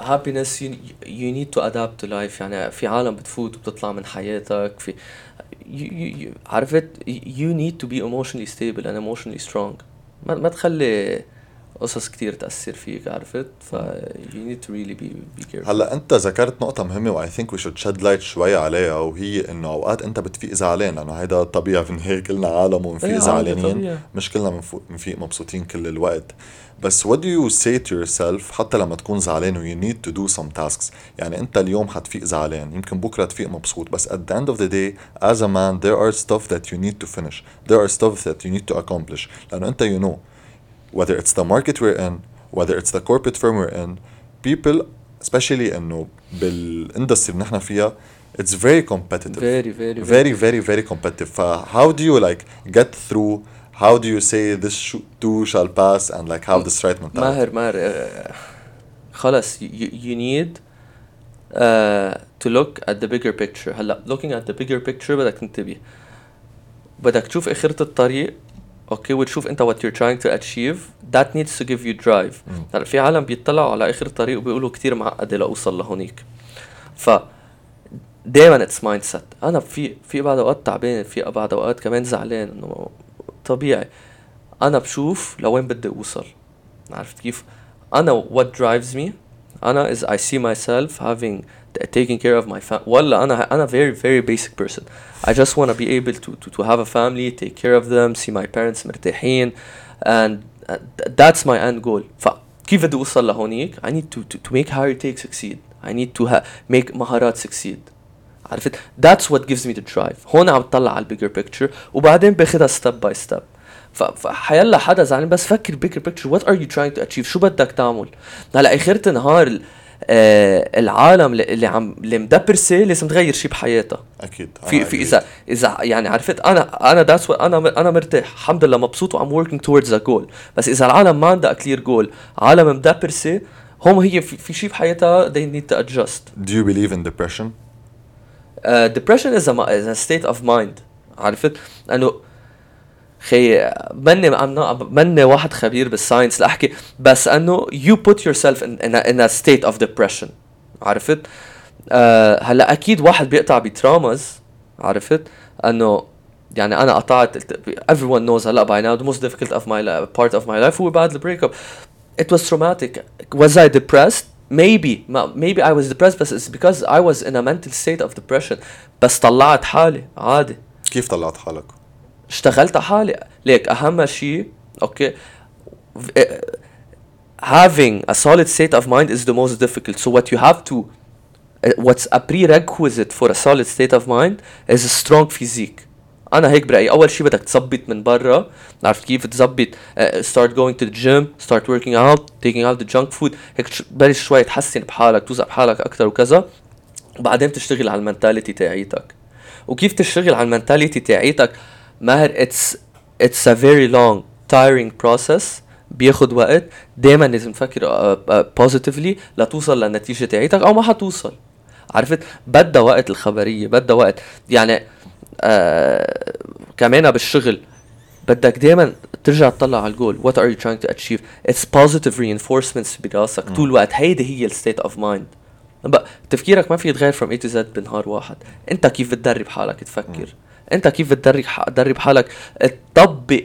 happiness you, you need to adapt to life يعني في عالم بتفوت وبتطلع من حياتك في عرفت you need to be emotionally stable and emotionally strong ما, ما تخلي قصص كتير تأثر فيك عرفت؟ ف you need to really be, be careful. هلأ أنت ذكرت نقطة مهمة و I think we should shed light شوي عليها وهي إنه أوقات أنت بتفيق زعلان لأنه هيدا طبيعي بالنهاية كلنا عالم إيه، وبنفيق عادي، زعلانين. مش كلنا بنفيق مبسوطين كل الوقت. بس what do you say to yourself حتى لما تكون زعلان و you need to do some tasks يعني أنت اليوم حتفيق زعلان يمكن بكرة تفيق مبسوط بس at the end of the day as a man there are stuff that you need to finish. There are stuff that you need to accomplish. لأنه أنت you know whether it's the market we're in whether it's the corporate firm we're in people especially انه بالاندستري اللي نحن فيها it's very competitive very very very very very competitive ف how do you like get through how do you say this sh- too shall pass and like have this right mentality ماهر ماهر آه، خلص you, you need uh, to look at the bigger picture هلا looking at the bigger picture بدك تنتبه بدك تشوف اخرة الطريق أوكي وتشوف انت what you're trying to achieve. That needs to give you drive. هلا في عالم بيطلعوا على آخر الطريق وبيقولوا كتير معقده لأوصل لهونيك. ف دائما it's mindset أنا في في بعض أوقات تعبان في بعض أوقات كمان زعلان إنه طبيعي. أنا بشوف لوين بدي أوصل. عرفت كيف؟ أنا what drives me أنا is I see myself having taking care of my family ولا انا انا very very basic person I just want to be able to, to to have a family take care of them see my parents مرتاحين and uh, that's my end goal فكيف بدي اوصل لهونيك I need to to, to make Harry take succeed I need to ha- make مهارات succeed عرفت that's what gives me the drive هون عم بطلع على البيجر بيكتشر وبعدين باخدها ستيب باي ستيب فحيلا حدا زعلان بس فكر بيجر بيكتشر وات ار يو تراينج تو اتشيف شو بدك تعمل هلا اخرة النهار آه العالم اللي عم اللي مdepressed ه لازم تغير شيء بحياتها. أكيد في في اذا إذا يعني عرفت أنا أنا that's أنا أنا مرتاح الحمد لله مبسوط وعم working towards a goal بس إذا العالم ما عندها clear goal عالم مdepressed ه هون هي في, في شيء بحياتها they need to adjust. Do you believe in depression? uh, depression is a, is a state of mind. عرفت؟ انه خي مني مني واحد خبير بال science لاحكي بس انه yourself in, in, a, in a state of depression عرفت uh, هلا أكيد واحد بيقطع ب traumas عرفت انه يعني أنا قطعت everyone knows هلا by now the most difficult of my life, part of my life هو بعد البريك it was traumatic was I depressed maybe maybe I was depressed بس it's because I was in a mental state of depression بس طلعت حالي عادي كيف طلعت حالك؟ اشتغلت على حالي ليك اهم شيء أوكي having a solid state of mind is the most difficult so what you have to what's a prerequisite for a solid state of mind is a strong physique أنا هيك برايي اول شيء بدك تظبط من برا عرفت كيف تظبط uh, start going to the gym start working out taking out the junk food هيك بلش شوي تحسن بحالك توزع بحالك أكثر وكذا وبعدين تشتغل على ال mentality تاعيتك وكيف تشتغل على ال mentality تاعيتك ماهر it's it's a very long tiring process بياخد وقت. دائما لازم تفكر positively لتوصل للنتيجة تاعيتك أو ما حتوصل. عرفت؟ بدها وقت الخبرية بدها وقت يعني آه كمان بالشغل. بدك دائما ترجع تطلع على ال goal what are you trying to achieve it's positive reinforcements براسك طول الوقت. هيدي هي ال state of mind تفكيرك ما في يتغير from A to Z بنهار واحد. أنت كيف بتدرب حالك تفكر؟ انت كيف بتدرب تدرب حالك تطبق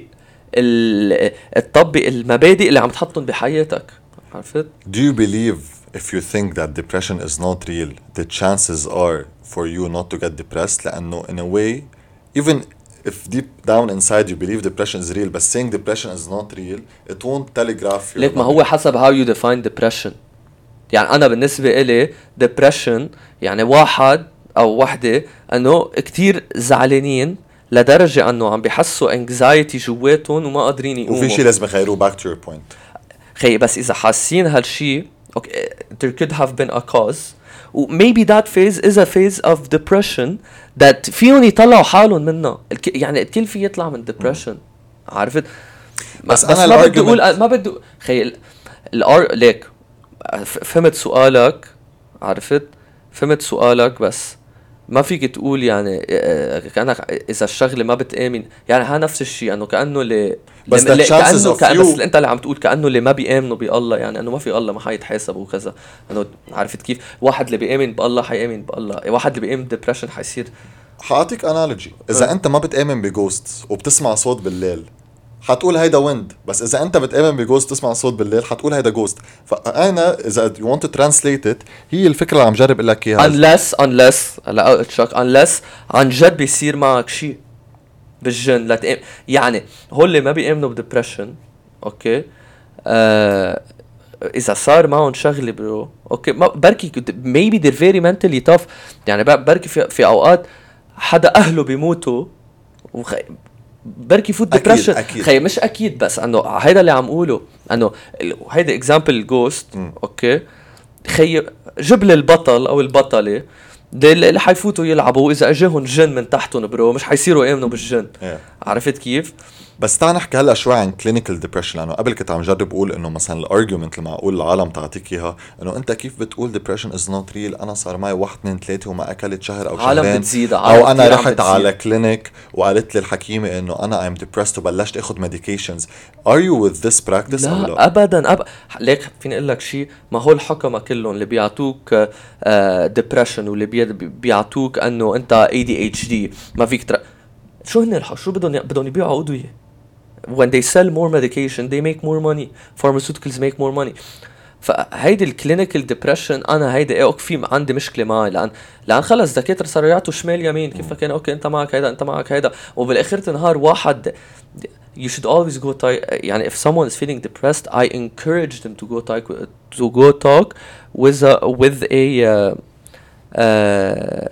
تطبق المبادئ اللي عم تحطهم بحياتك عرفت Do you believe if you think that depression is not real the chances are for you not to get depressed لأنه in a way even if deep down inside you believe depression is real but saying depression is not real it won't telegraph your ليك ما هو حسب how you define depression يعني أنا بالنسبة إلي depression يعني واحد أو وحدة أنه كتير زعلانين لدرجة أنه عم بيحسوا anxiety جواتهم وما قادرين يقوموا. وفي شيء لازم يغيروه back to your point خي بس إذا حاسين هالشيء okay there could have been a cause. maybe that phase is a phase of depression that فيهم يطلعوا حالهم منها. يعني الكل في يطلع من depression. عرفت؟ بس, بس أنا ما بدي أقول ما بدي خي الار ليك فهمت سؤالك؟ عرفت؟ فهمت سؤالك بس. ما فيك تقول يعني آه، كأنك إذا الشغلة ما بتآمن. يعني ها نفس الشيء إنه كأنه اللي بس اللي كأنه كأن بس أنت اللي عم تقول كأنه اللي ما بيآمنوا بالله. يعني إنه ما في الله ما حيتحاسب وكذا. إنه عرفت كيف؟ واحد اللي بيآمن بالله حيآمن بالله. واحد اللي بيآمن depression حيصير. حأعطيك analogy إذا أه. أنت ما بتآمن ب ghost وبتسمع صوت بالليل حتقول هيدا wind بس إذا أنت بتامن ب ghost تسمع صوت بالليل حتقول هيدا ghost فأنا إذا you want translate it هي الفكرة اللي عم جرب لك إياها. Unless unless هلا قلت unless عن جد بيصير معك شيء بالجن. لتقام يعني هول اللي ما بيأمنوا ب depression okay؟ آه إذا صار معهم شغلة bro okay؟ ما بركي maybe they're very mentally tough. يعني بركي في, في أوقات حدا أهله بيموتوا. بركي فوت depression خي مش أكيد بس إنه هيدا اللي عم قوله إنه هيدا example ghost okay؟ خي جيب لي البطل أو البطلة اللي حيفوتوا يلعبوا إذا أجاهم جن من تحتهم bro مش حيصيروا يامنوا بالجن. yeah. عرفت كيف؟ بس تعال نحكي هلا شوي عن clinical depression لأنه قبل كنت عم جرب أقول إنه مثلا ال argument اللي معقول العالم تعطيك إياها إنه أنت كيف بتقول depression is not real أنا صار معي واحد اثنين ثلاثة وما أكلت شهر أو عالم شهرين بتزيد، عالم أو أنا رحت. على clinic وقالت لي الحكيمة إنه أنا I'm depressed وبلشت آخذ medications are you with this practice لا لا ابدا أب... ليك فيني أقول لك شيء ما هو الحكمه كلهم اللي بيعطوك depression واللي بي... بيعطوك إنه أنت ADHD ما فيك تر... شو هن. شو بدهم بدهم يبيعوا ادويه when they sell more medication they make more money pharmaceuticals make more money فهيدي الكلينيكال ديبرشن انا هيدي ايه اوكي في عندي مشكله معي لان لان خلص دكاتره صاروا يعطوا شمال يمين كيف كان اوكي انت معك هيدا انت معك هيدا وبالاخير النهار واحد you should always go talk يعني if someone is feeling depressed I encourage them to go talk to go talk with a with a uh, uh,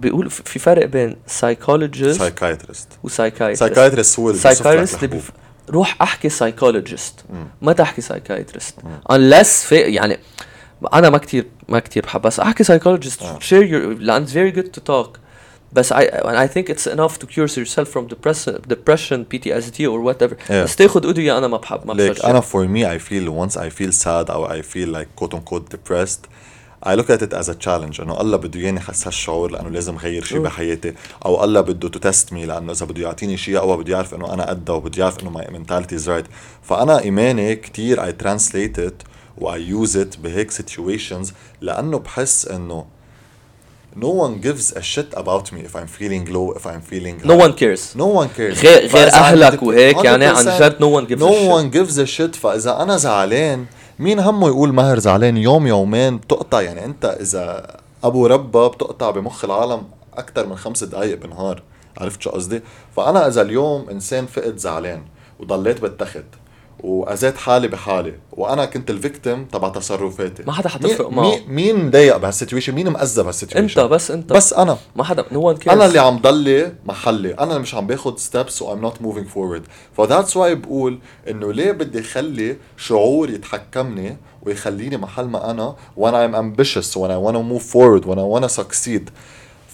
بيقول في فرق بين psychologist psychiatrist و psychiatrist psychiatrist هو psychiatrist اللي. بف... روح احكي psychologist ما تحكي psychiatrist unless في يعني أنا ما كتير ما كتير بحب بس أحكي psychologist آه. share your لأن it's very good to talk. بس I and I think it's enough to cure yourself from depression depression PTSD or whatever. Yeah. بس تاخذ ادويه أنا ما بحب ما بفرجي أنا for me I feel once I feel sad أو I feel like quote unquote depressed I look at it as a challenge إنه الله بده اياني احس هالشعور لأنه لازم غير شيء. بحياتي أو الله بده to test me لأنه إذا بده يعطيني شيء أو بده يعرف إنه أنا قدها وبده يعرف إنه my mentality is right فأنا إيماني كتير I translate it و I use it بهيك situations لأنه بحس إنه no one gives a shit about me if I'm feeling low if I'm feeling no high. one cares No one cares غير- غير عندك- وهيك يعني عن 100% جد no one gives no a shit. one gives a shit فإذا أنا زعلان مين همه يقول ماهر زعلان يوم يومين بتقطع يعني أنت إذا أبو ربا بتقطع بمخ العالم أكثر من خمس دقايق بالنهار عرفت شو قصدي؟ فأنا إذا اليوم إنسان فقد زعلان وضليت بالتخت وأذيت حالي بحالي. وأنا كنت ال victim تبع تصرفاتي. ما حدا حتفرق معه. مين مين مضايق بهال situation؟ مين مأذى بهال situation؟ انت بس انت بس أنا. ما حدا no one cares. أنا اللي عم ضلي محلي. أنا اللي مش عم باخد steps و I'm not moving forward. ف that's why بقول إنه ليه بدي خلي شعور يتحكمني ويخليني محل ما أنا وأنا when I wanna move forward when I wanna succeed.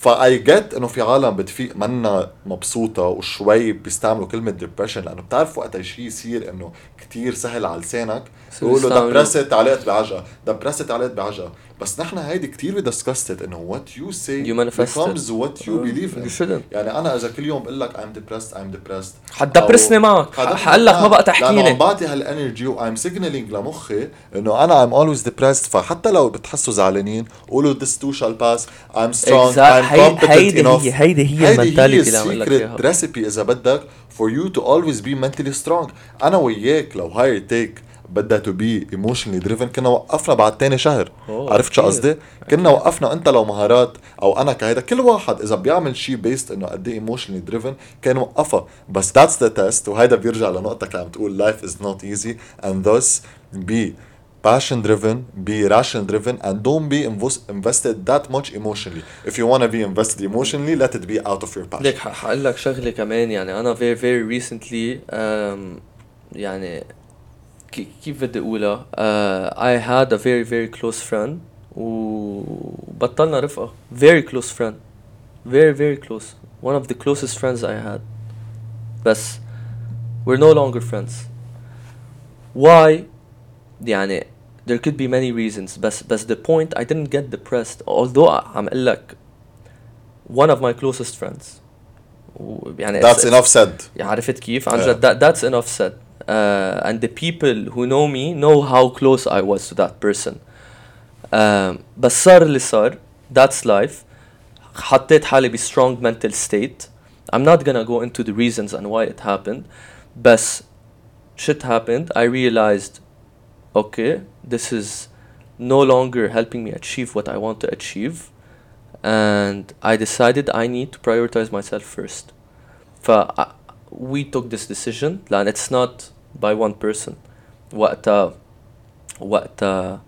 فأي جيت إنه في عالم بتفيق منا مبسوطة وشوي بيستعملوا كلمة depression لأنه بتعرف وقت شيء يصير إنه كتير سهل على لسانك يصيروا يقولوا يستعملوا. depressed علقت بعجقة depressed علقت بعجقة بس نحن هيدي discussed it إنه what you say You manifest it. becomes what you believe in. you shouldn't. يعني أنا إذا كل يوم بقول لك I'm depressed I'm depressed. حتdepress ني معك. حقول لك ما. بقى لأنه عم تحكيني بعطي هال energy و I'm signaling لمخي إنه أنا I'm always depressed. فحتى لو بتحسوا زعلانين قولوا this too shall pass. I'm strong Exact. I'm هي- competent هيدي enough. هي هيدي هي ال mentality اللي عم أقول لك إياها. recipe إذا بدك for you to always be mentally strong. أنا وياك لو Higher Take بدها to be emotionally driven كنا وقفنا بعد تاني شهر. عرفت شو. قصدي؟ كنا وقفنا أنت لو مهارات أو أنا كهيدا. كل واحد إذا بيعمل شيء based إنه قد إيه emotionally driven كان وقفها بس that's the test وهيدا بيرجع لنقطتك اللي عم تقول life is not easy. And just be passion driven be ration driven and don't be invest- invested that much emotionally. If you want to be invested emotionally let it be out of your passion. ليك حقول لك شغلة كمان. يعني أنا very very recently um, يعني كيف بدي اقولها uh, I had a very very close friend وبطلنا رفقه very close friend very very close one of the closest friends I had بس we're no longer friends why يعني there could be many reasons بس بس the point I didn't get depressed although عم اقول لك one of my closest friends و- يعني that's it's- enough said يعني عرفت كيف عن Yeah. جد that, that's enough said uh, and the people who know me know how close I was to that person um, بس صار اللي صار that's life حطيت حالي ب strong mental state I'm not gonna go into the reasons and why it happened بس shit happened I realized okay this is no longer helping me achieve what I want to achieve and I decided I need to prioritize myself first ف we took this decision لأن it's not by one person وقتها وقتها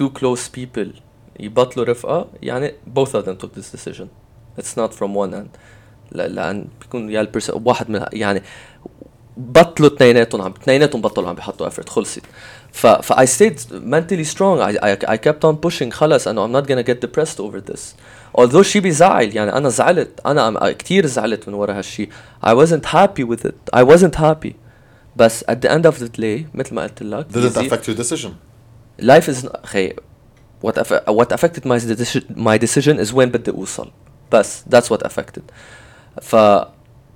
two close people يبطلوا رفقة يعني both of them took this decision it's not from one end ل- لأن بيكون يا البرس واحد من يعني بطلوا اثنيناتهم عم اثنيناتهم بطلوا عم بيحطوا effort خلصت ف ف I stayed mentally strong I, I, I kept on pushing خلص انه I'm not gonna get depressed over this although شي بيزعل يعني انا زعلت انا كثير زعلت من ورا هالشي I wasn't happy with it I wasn't happy بس at the end of the day مثل ما قلت لك Did it easy. affect your decision? life is خي what aff- what affected my decision my decision is when بدي اوصل بس that's what affected ف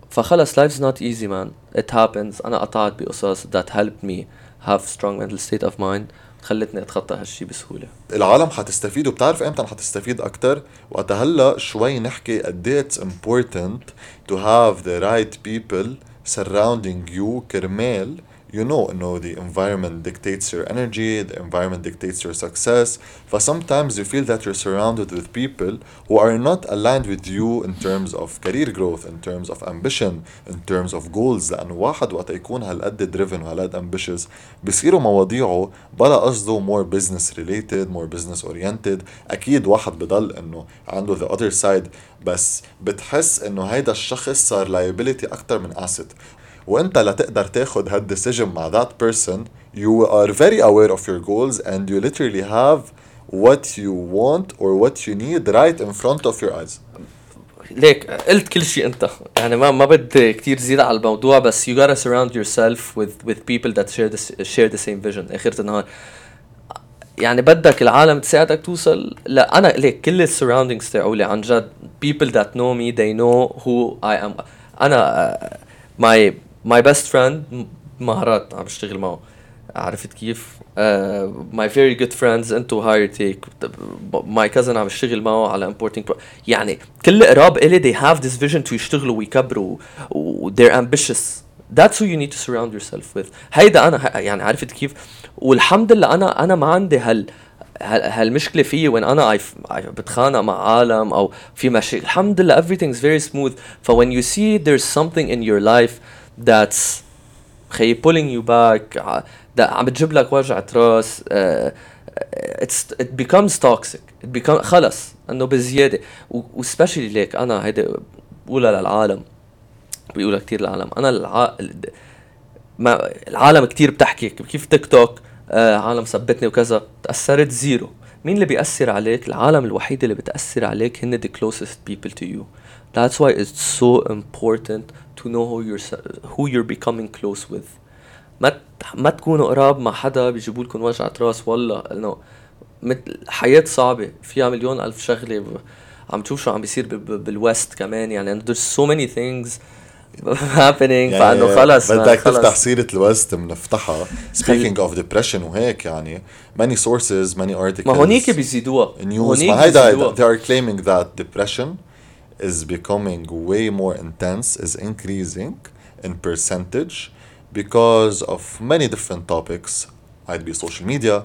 فخلص life's not easy man it happens انا قطعت بقصص that helped me have strong mental state of mind خلتني أتخطى هالشي بسهولة. العالم حتستفيد وبتعرف إمتى حتستفيد أكثر وقتها هلأ شوي نحكي قد إيه it's important to have the right people surrounding you كرمال you know انه the environment dictates your energy the environment dictates your success ف sometimes you feel that you're surrounded with people who are not aligned with you in terms of career growth in terms of ambition in terms of goals لانه واحد وقت يكون هالقد driven وهالقد ambitious بصيروا مواضيعه بلا قصده more business related more business oriented اكيد واحد بضل انه عنده the other side بس بتحس انه هيدا الشخص صار liability اكثر من asset وانت لتقدر تاخد هالديسيجن مع that person you are very aware of your goals and you literally have what you want or what you need right in front of your eyes ليك قلت كل شيء انت يعني ما ما بدي كثير زيد على الموضوع بس you gotta surround yourself with with people that share the share the same vision اخر النهار يعني بدك العالم تساعدك توصل لا انا ليك كل السراوندينجز تاعولي عن جد people that know me they know who I am انا uh, my my best friend م- مهارات عم بشتغل معه عرفت كيف؟ uh, my very good friends انتو هاير تيك my cousin عم بشتغل معه على pro يعني كل قراب الي they have this vision to يشتغلوا ويكبروا و they're ambitious that's who you need to surround yourself with هيدا أنا يعني عرفت كيف والحمد لله أنا أنا ما عندي هال هال- هالمشكله فيي وين أنا بتخانق مع عالم أو في مشاكل الحمد لله everything's very smooth ف when you see there's something in your life that's خي pulling you back عم بتجيب لك وجعة راس becomes toxic it become خلص إنه بزيادة. و especially ليك أنا هيدا بقولها للعالم بيقولها كتير للعالم. أنا الع... ما العالم كتير بتحكي كيف تيك توك آه عالم ثبتني وكذا تأثرت زيرو. مين اللي بيأثر عليك؟ العالم الوحيد اللي بتأثر عليك هن the closest people to you. That's why it's so important to know who you're who you're becoming close with. ما ما تكونوا قراب مع حدا بيجيبوا لكم وجعة راس والله انه مثل حياة صعبة. فيها مليون ألف شغلة. عم تشوف شو عم بيصير ب- ب- بالوست كمان يعني there's so many things happening. فإنه خلص بدك. تفتح سيرة الوست بنفتحها speaking of depression وهيك يعني many sources many articles ما هونيك بيزيدوها. هونيك ما هيدا they are claiming that depression is becoming way more intense is increasing in percentage because of many different topics. Might be social media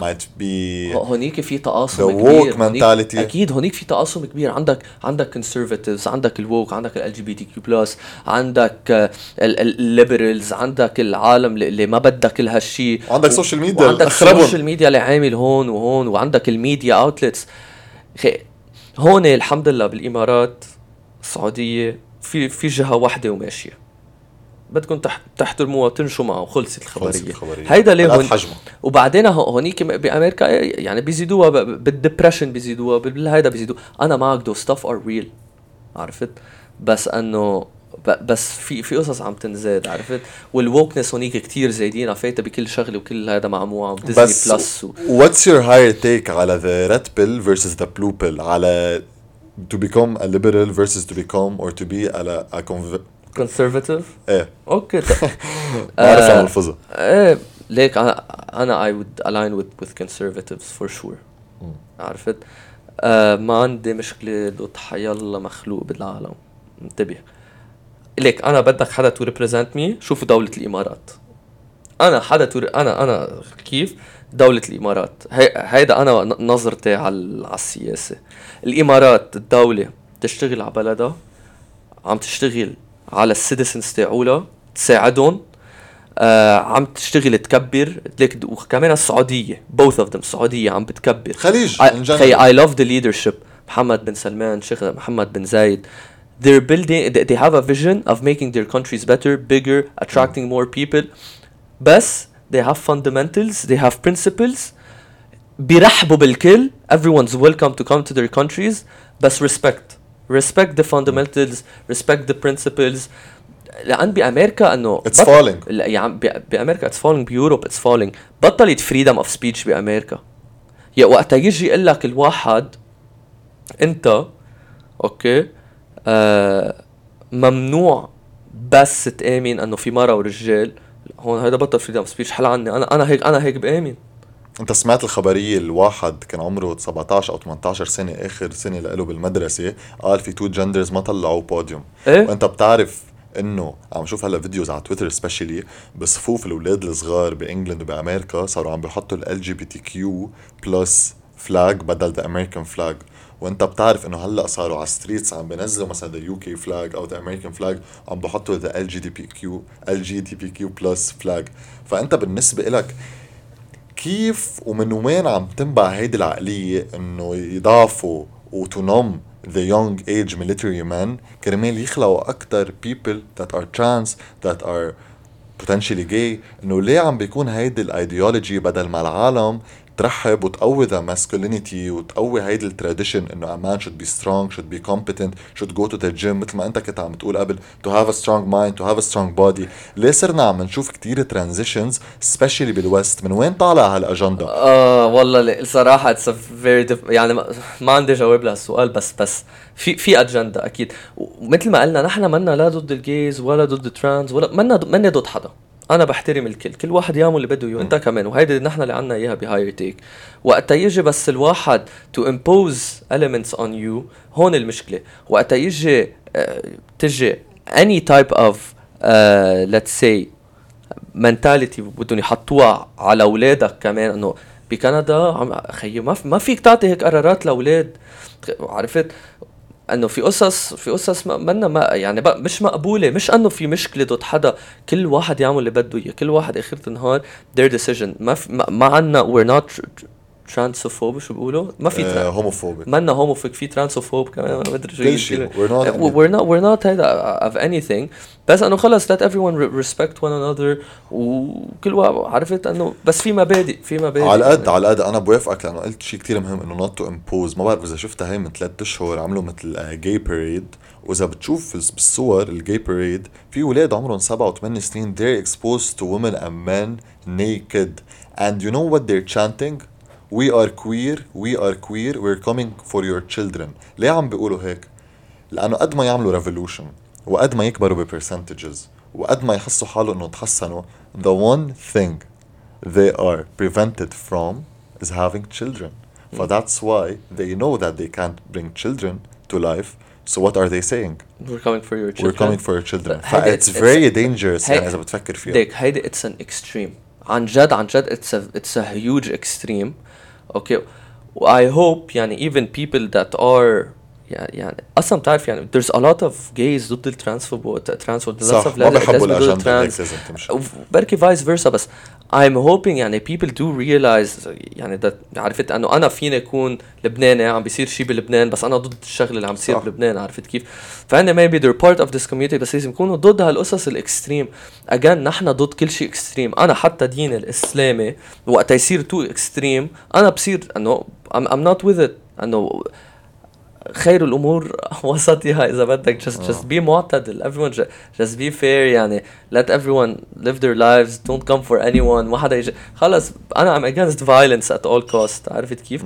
might be هو- هونيك في تقاسم كبير. هونيك- The woke mentality. أكيد هونيك في تقاسم كبير. عندك عندك conservatives عندك ال woke عندك ال LGBTQ plus عندك ال liberals عندك العالم اللي- ما بدها كل هالشيء وعندك media وعندك أخربهم. ال social media اللي عامل هون وهون وعندك ال media outlets هون الحمد لله بالإمارات السعودية في في جهة واحدة وماشية بدكم تح- تحترموها تنشوا معه وخلصت الخبريه خلصت الخبرية. هيدا ليه هون. وبعدين هو- هونيك بأمريكا يعني بيزيدوها بال depression بيزيدوها بالهيدا بيزيدوها أنا معك the stuff are real عرفت بس إنه بس في في قصص عم تنزاد عرفت؟ وال wokeness هونيك كتير زايدين فايته بكل شغلة وكل هذا معموعه وديزني بس plus و... what's your Higher Take على the red pill versus the blue pill على to become a liberal versus to become or to be على a conv... conservative إيه. أوكي بعرف عن اللفظة. إيه ليك أنا أنا I would align with with conservatives for sure. عرفت؟ آه ما عندي مشكلة ضد حيالله مخلوق بالعالم. انتبه. ليك أنا بدك حدا to represent me شوفوا دولة الإمارات. أنا حدا to أنا أنا كيف؟ دولة الإمارات. هي هيدا أنا ن- نظرتي على على السياسة. الإمارات الدولة تشتغل على بلدها عم تشتغل على ال citizens تاعولها تساعدهم آه عم تشتغل تكبر. ليك وكمان السعودية both of them السعودية عم بتكبر. خليج. خي I love the leadership. محمد بن سلمان شيخ محمد بن زايد. they're building they they have a vision of making their countries better bigger attracting more people بس they have fundamentals they have principles بيرحبوا بالكل everyone's welcome to come to their countries بس respect respect the fundamentals respect the principles لان بامريكا انه It's بط- falling. لا يا عم ب- بامريكا اتس فولينج بيوروب اتس فولينج بطلت فريدم اوف سبيتش بامريكا يا وقتها يجي يقول لك الواحد انت اوكي آه ممنوع بس تآمن إنه في مرة ورجال. هون هيدا بطل freedom speech حل عني. أنا أنا هيك أنا هيك بآمن. أنت سمعت الخبرية الواحد كان عمره 17 أو 18 سنة آخر سنة له بالمدرسة قال في two genders ما طلعوا بوديوم إيه؟ وأنت بتعرف إنه عم شوف هلا videos على تويتر specially بصفوف الأولاد الصغار بإنجلند وبأمريكا صاروا عم بيحطوا ال LGBTQ plus flag بدل the American flag وانت بتعرف انه هلا صاروا على streets عم بينزلوا مثلا the UK flag أو the American flag عم بحطوا ذا ال جي دي بي كيو ال جي دي بي كيو بلس فلاج فأنت بالنسبة لك كيف ومن وين عم تنبع هيدي العقلية إنه يضعفوا وتنم the young age military men كرمال يخلقوا أكتر people that are trans that are potentially gay. إنه ليه عم بيكون هيدي الايديولوجي بدل ما العالم ترحب وتقوي the masculinity وتقوي هيدي ال tradition إنه man should be strong should be competent should go to the gym مثل ما أنت كنت عم تقول قبل to have a strong mind to have a strong body. ليه صرنا عم نشوف كتير transitions especially بال West؟ من وين طالع هالاجندا آه والله لا، الصراحة it's very يعني ما, عندي جواب لهالسؤال بس بس في في اجندا أكيد. ومثل ما قلنا نحن منا لا ضد ال gays ولا ضد ال trans ولا منا منا ضد حدا. أنا بحترم الكل كل واحد يعمل اللي بده إياه أنت كمان. وهيدي نحن اللي عنا إياها ب Higher Take وقتها يجي بس الواحد to impose elements on you هون المشكلة. وقتها يجي آه، تجي type of uh, let's say mentality بدهم يحطوها على أولادك كمان إنه بكندا عم خيي ما فيك تعطي هيك قرارات لأولاد. عرفت؟ أنه في قصص في قصص منا ما يعني مش مقبولة مش أنه في مشكلة ضد حدا. كل واحد يعمل اللي بده إياه كل واحد اخر النهار their decision. ما في ما, ما عنا we're not transophobe شو بيقولوا؟ ما في ترا- homophobic منا homophobic في transophobe كمان ما بدري شو كل شيء كده. we're not Uh, we're not we're not هيدا of anything. بس إنه خلص let everyone re- respect one another. وكل واحد عرفت إنه بس في مبادئ في مبادئ. على قد يعني. على قد. أنا بوافقك لأنه قلت شيء كتير مهم إنه not to impose ما بعرف إذا شفتها هي من ثلاث أشهر عملوا مثل gay parade وإذا بتشوف بالصور ال gay parade في أولاد عمرهم سبعة وثمان سنين they're exposed to women and men naked. And you know what they're chanting? we are queer we are queer we're coming for your children ليه عم بيقولوا هيك لانه قد ما يعملوا ريفولوشن وقد ما يكبروا ببرسنتجز وقد ما يحسوا حالهم انه تحسنوا the one thing they are prevented from is having children ف that's why they know that they can't bring children to life so what are they saying we're coming for your children we're coming for your children ف هيدا it's it's- very dangerous هي- يعني اذا بتفكر فيها ليك هيدي اتس ان اكستريم عن جد عن جد اتس اتس ا هيوج اكستريم أوكي واي هوب يعني even people that are يعني يعني أصلا بتعرف يعني there's a lot of gays ضد الترانسفوب ترانسفوب صح ما بحبوا الأجندة لازم تمشي بركي فايس فيرسا بس I'm hoping يعني people do realize يعني that عرفت؟ أنه أنا فيني أكون لبناني عم بيصير شيء بلبنان بس أنا ضد الشغلة اللي عم بيصير صح. بلبنان عرفت كيف؟ فهن maybe they're part of this community بس لازم يكونوا ضد هالقصص ال extreme. Again نحن ضد كل شيء extreme. أنا حتى ديني الإسلامي وقت يصير too extreme أنا بصير أنه I'm, I'm not with it. أنه خير الأمور وسطها اذا بدك just just be معتدل everyone ju- just be fair يعني let everyone live their lives don't come for anyone ما حدا يجي خلص أنا I'm against violence at all cost عرفت كيف؟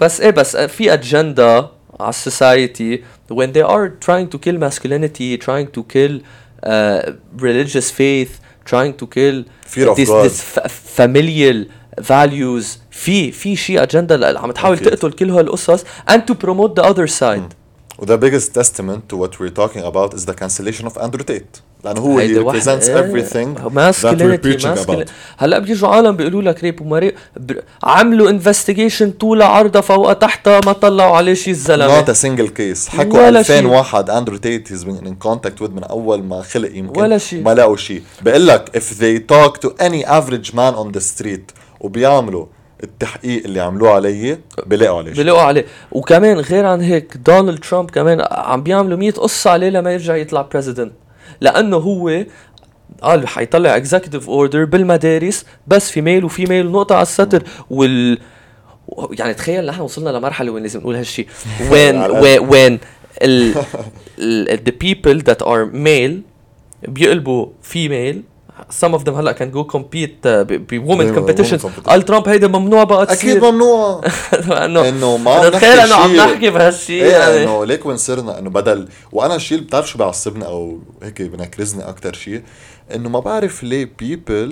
بس إيه بس في اجندا على السوسايتي when they are trying to kill masculinity trying to kill uh, religious faith trying to kill Fear this, this fa- familial values في في شيء اجندا عم تحاول. تقتل كل هالقصص and to promote the other side و the biggest testament to what we're talking about is the cancellation of Andrew Tate لأنه هو اللي إيه، everything that we're masculinity preaching masculinity about هلا بيجوا عالم بيقولوا لك rape ومريء ب... عملوا investigation طولها عرضها فوقها تحتها ما طلعوا عليه شيء الزلمه not a single case حكوا ولا 2000 شيء. واحد اندرو تيت he's been in contact with من اول ما خلق يمكن ولا شيء. ما لقوا شيء بقول لك if they talk to any average man on the street وبيعملوا التحقيق اللي عملوه علي بلاقوا عليه شيء. بيلاقوا عليه وكمان غير عن هيك دونالد ترامب كمان عم بيعملوا 100 قصة عليه لما يرجع يطلع president لأنه هو قال حيطلع executive order بالمدارس بس male و female نقطة على السطر. وال يعني تخيل نحن وصلنا لمرحلة وين لازم نقول هالشيء وين وين ال ال the people that are male بيقلبوا female some of them هلا can go compete uh, ب ب women women competitions. competition. قال ترامب هيدا ممنوع بقى تصير. أكيد ممنوع. انه انه ما عم تخيل نحكي إنه عم نحكي بهالشيء إيه يعني. إنه ليك وين صرنا إنه بدل وأنا الشيء اللي بتعرف شو بيعصبني أو هيك بنكرزني أكثر شيء؟ إنه ما بعرف ليه people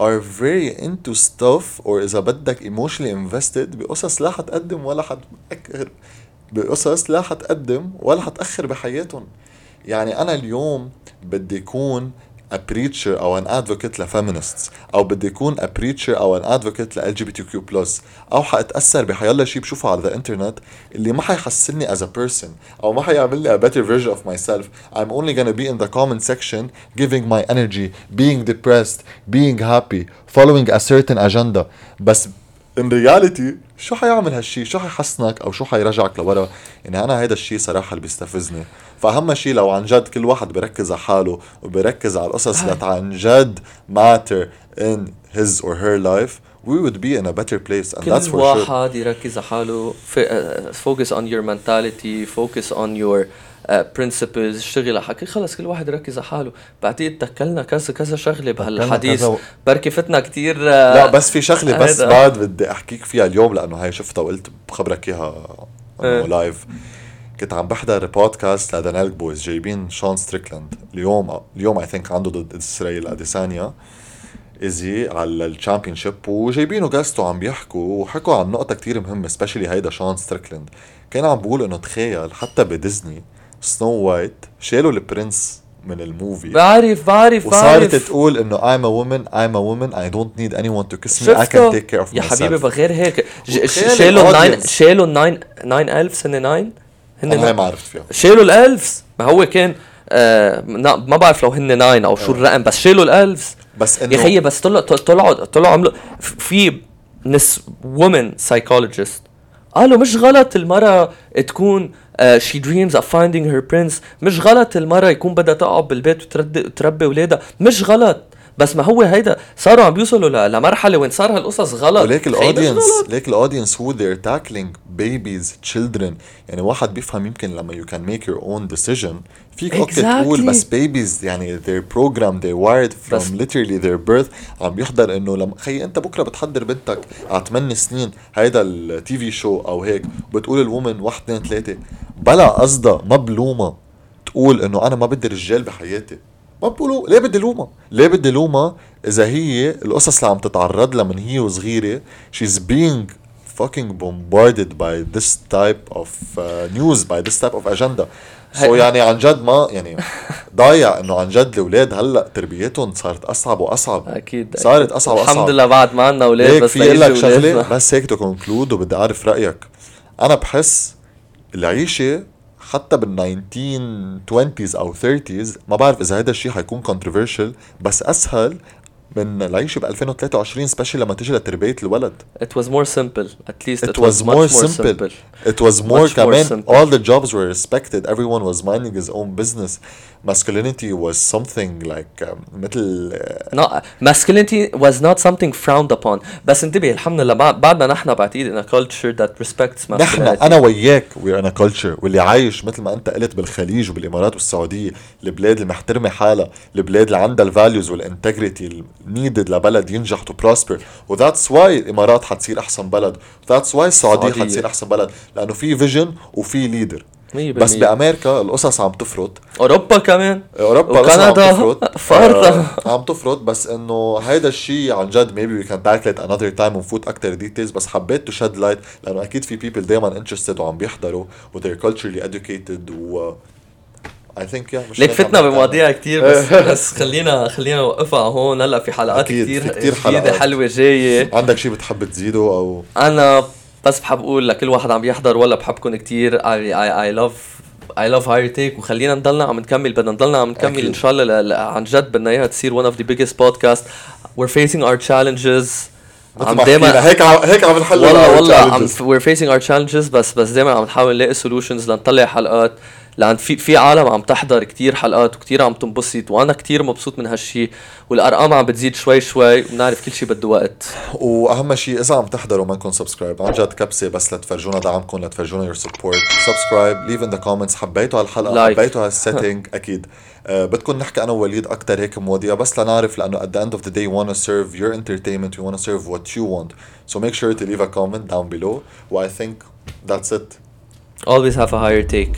are very into stuff or إذا بدك emotionally invested بقصص لا حتقدم ولا حتأخر بقصص لا حتقدم ولا حتأخر بحياتهم. يعني أنا اليوم بدي أكون a preacher او an advocate لفيمينستس او بدي اكون a preacher او an advocate ل LGBTQ+ او حاتاثر بحيالله شيء بشوفه على الانترنت اللي ما حيحسني as a person او ما حيعمل لي a better version of myself I'm only gonna be in the comment section giving my energy being depressed being happy following a certain agenda بس in reality شو حيعمل هالشي؟ شو حيحسنك؟ أو شو حيرجعك لورا؟ يعني أنا هيدا الشيء صراحة اللي بيستفزني. فأهم شيء لو عن جد كل واحد بركز على حاله وبركز على القصص اللي عن جد matter in his or her life we would be in a better place and that's كل for sure. واحد يركز على حاله focus on your mentality focus on your principles اشتغل على حالك. خلص كل واحد يركز على حاله. بعدين تكلنا كذا كذا شغلة بهالحديث. بركي فتنا كتير لا بس في شغلة بس هيدا. بعد بدي أحكيك فيها اليوم لأنه هاي شفتها وقلت بخبرك إياها live كنت عم بحضر بودكاست ل the Nelk Boys جايبين شون ستريكلاند. اليوم اليوم I think عنده ضد إسرائيل أديسانيا. easy على ال championship وجايبينه guest وعم بيحكوا وحكوا عن نقطة كتير مهمة especially هيدا شون ستريكلاند. كان عم بقول إنه تخيل حتى بديزني سنو وايت شالوا ال prince من ال movie. بعرف بعرف وصارت بعرف. تقول إنه I'm a woman I'm a woman I don't need anyone to kiss me I can take care of يا myself. حبيبي بغير هيك. شالوا ال nine ال audience. شالوا ال nine nine elves هن nine؟ أنا هن ما عرفت فيها شالوا ال elves؟ ما هو كان آه ما بعرف لو هن nine أو شو الرقم بس شالوا ال elves. بس يا إنه خيي بس طلعوا طلعوا طلعوا عملوا في نس women psychologist قالوا مش غلط المرأة تكون she dreams of finding her prince. مش غلط المرأة يكون بدها تقعد بالبيت وتربي ولادها مش غلط. بس ما هو هيدا صاروا عم بيوصلوا ل- لمرحلة وين صار هالقصص غلط. وليك ال audience. ليك ال audience هو they're tackling babies children. يعني واحد بيفهم يمكن لما you can make your own decision. فيك أوكي تقول. بس babies يعني they're programmed they're wired from literally their birth. عم بيحضر إنه لما خي أنت بكرة بتحضر بنتك على 8 سنين هيدا التي في شو أو هيك بتقول الومن واحد اثنين ثلاثة بلا قصدها ما بلومها تقول إنه أنا ما بدي رجال بحياتي. ما بقولوا ليه بدي لومها ليه بدي لومها إذا هي القصص اللي عم تتعرض لها من هي وصغيرة she's being fucking bombarded by this type of uh, news by this type of agenda. so so يعني عن جد ما يعني ضايع إنه عن جد الأولاد هلأ تربيتهم صارت أصعب وأصعب. أكيد صارت. أصعب وأصعب. الحمد لله بعد ما عنا أولاد بس في لك شغلة. بس هيك to conclude وبدي أعرف رأيك. أنا بحس العيشة حتى بال 1920s أو 30s ما بعرف إذا هذا الشيء حيكون controversial بس أسهل من العيشه ب 2023 سبيشلي لما تيجي لتربيه الولد It was more simple at least It was more simple. It was more Much more كمان simple. all the jobs were respected everyone was minding his own business masculinity was something like um, مثل uh, not masculinity was not something frowned upon بس انتبه الحمد لله بعد بعدنا نحن بعتقد in a culture that respects نحن masculinity أنا وياك وي أنا كلتشر واللي عايش مثل ما انت قلت بالخليج وبالامارات والسعوديه البلاد المحترمه حالها البلاد اللي عندها ال values وال integrity ال needed لبلد ينجح to prosper و that's why الإمارات حتصير أحسن بلد. و that's why السعودية. حتصير أحسن بلد. لأنه في vision وفي leader 100% بس بأمريكا القصص عم تفرط أوروبا كمان. أوروبا بس عم وكندا. تفرط فرطة. آه، عم تفرط بس إنه هيدا الشيء عن جد we can tackle it another time ونفوت أكثر details بس حبيت to shed light لأنه أكيد في people دائما interested وعم بيحضروا. و they're culturally educated و Think yeah مش ليك فتنا بمواضيع كتير بس بس خلينا خلينا نوقفها هون. هلا في حلقات كتير جديدة حلقات. حلوة جاية. عنها. عندك شيء بتحب تزيده أو؟ أنا بس بحب أقول لكل واحد عم يحضر ولا بحبكم كتير. I, I, I love I love higher take وخلينا نضلنا عم نكمل بدنا نضلنا عم نكمل أكيد. إن شاء الله ل- ل- عن جد بدنا إياها تصير of the biggest podcasts. We're facing our challenges. مثل عم ما دايما هيك عم هيك عم نحل والله والله عم we're facing our challenges بس بس دايما عم نحاول نلاقي solutions لنطلع حلقات. لأن في في عالم عم تحضر كتير حلقات وكتير عم تنبسط وأنا كتير مبسوط من هالشي والأرقام عم بتزيد شوي شوي وبنعرف كل شي بده وقت. وأهم شيء إذا عم تحضروا منكم subscribe عن جد كبسة بس لتفرجونا دعمكم لتفرجونا your support subscribe leave in the comments حبيتوا هالحلقة Like. حبيتوا هال setting أكيد. uh, بدكم نحكي أنا ووليد أكثر هيك مواضيع بس لنعرف لأنه at the end of the day we want to serve your entertainment we want to serve what you want. So make sure to leave a comment down below. و I think that's it. Always have a higher take.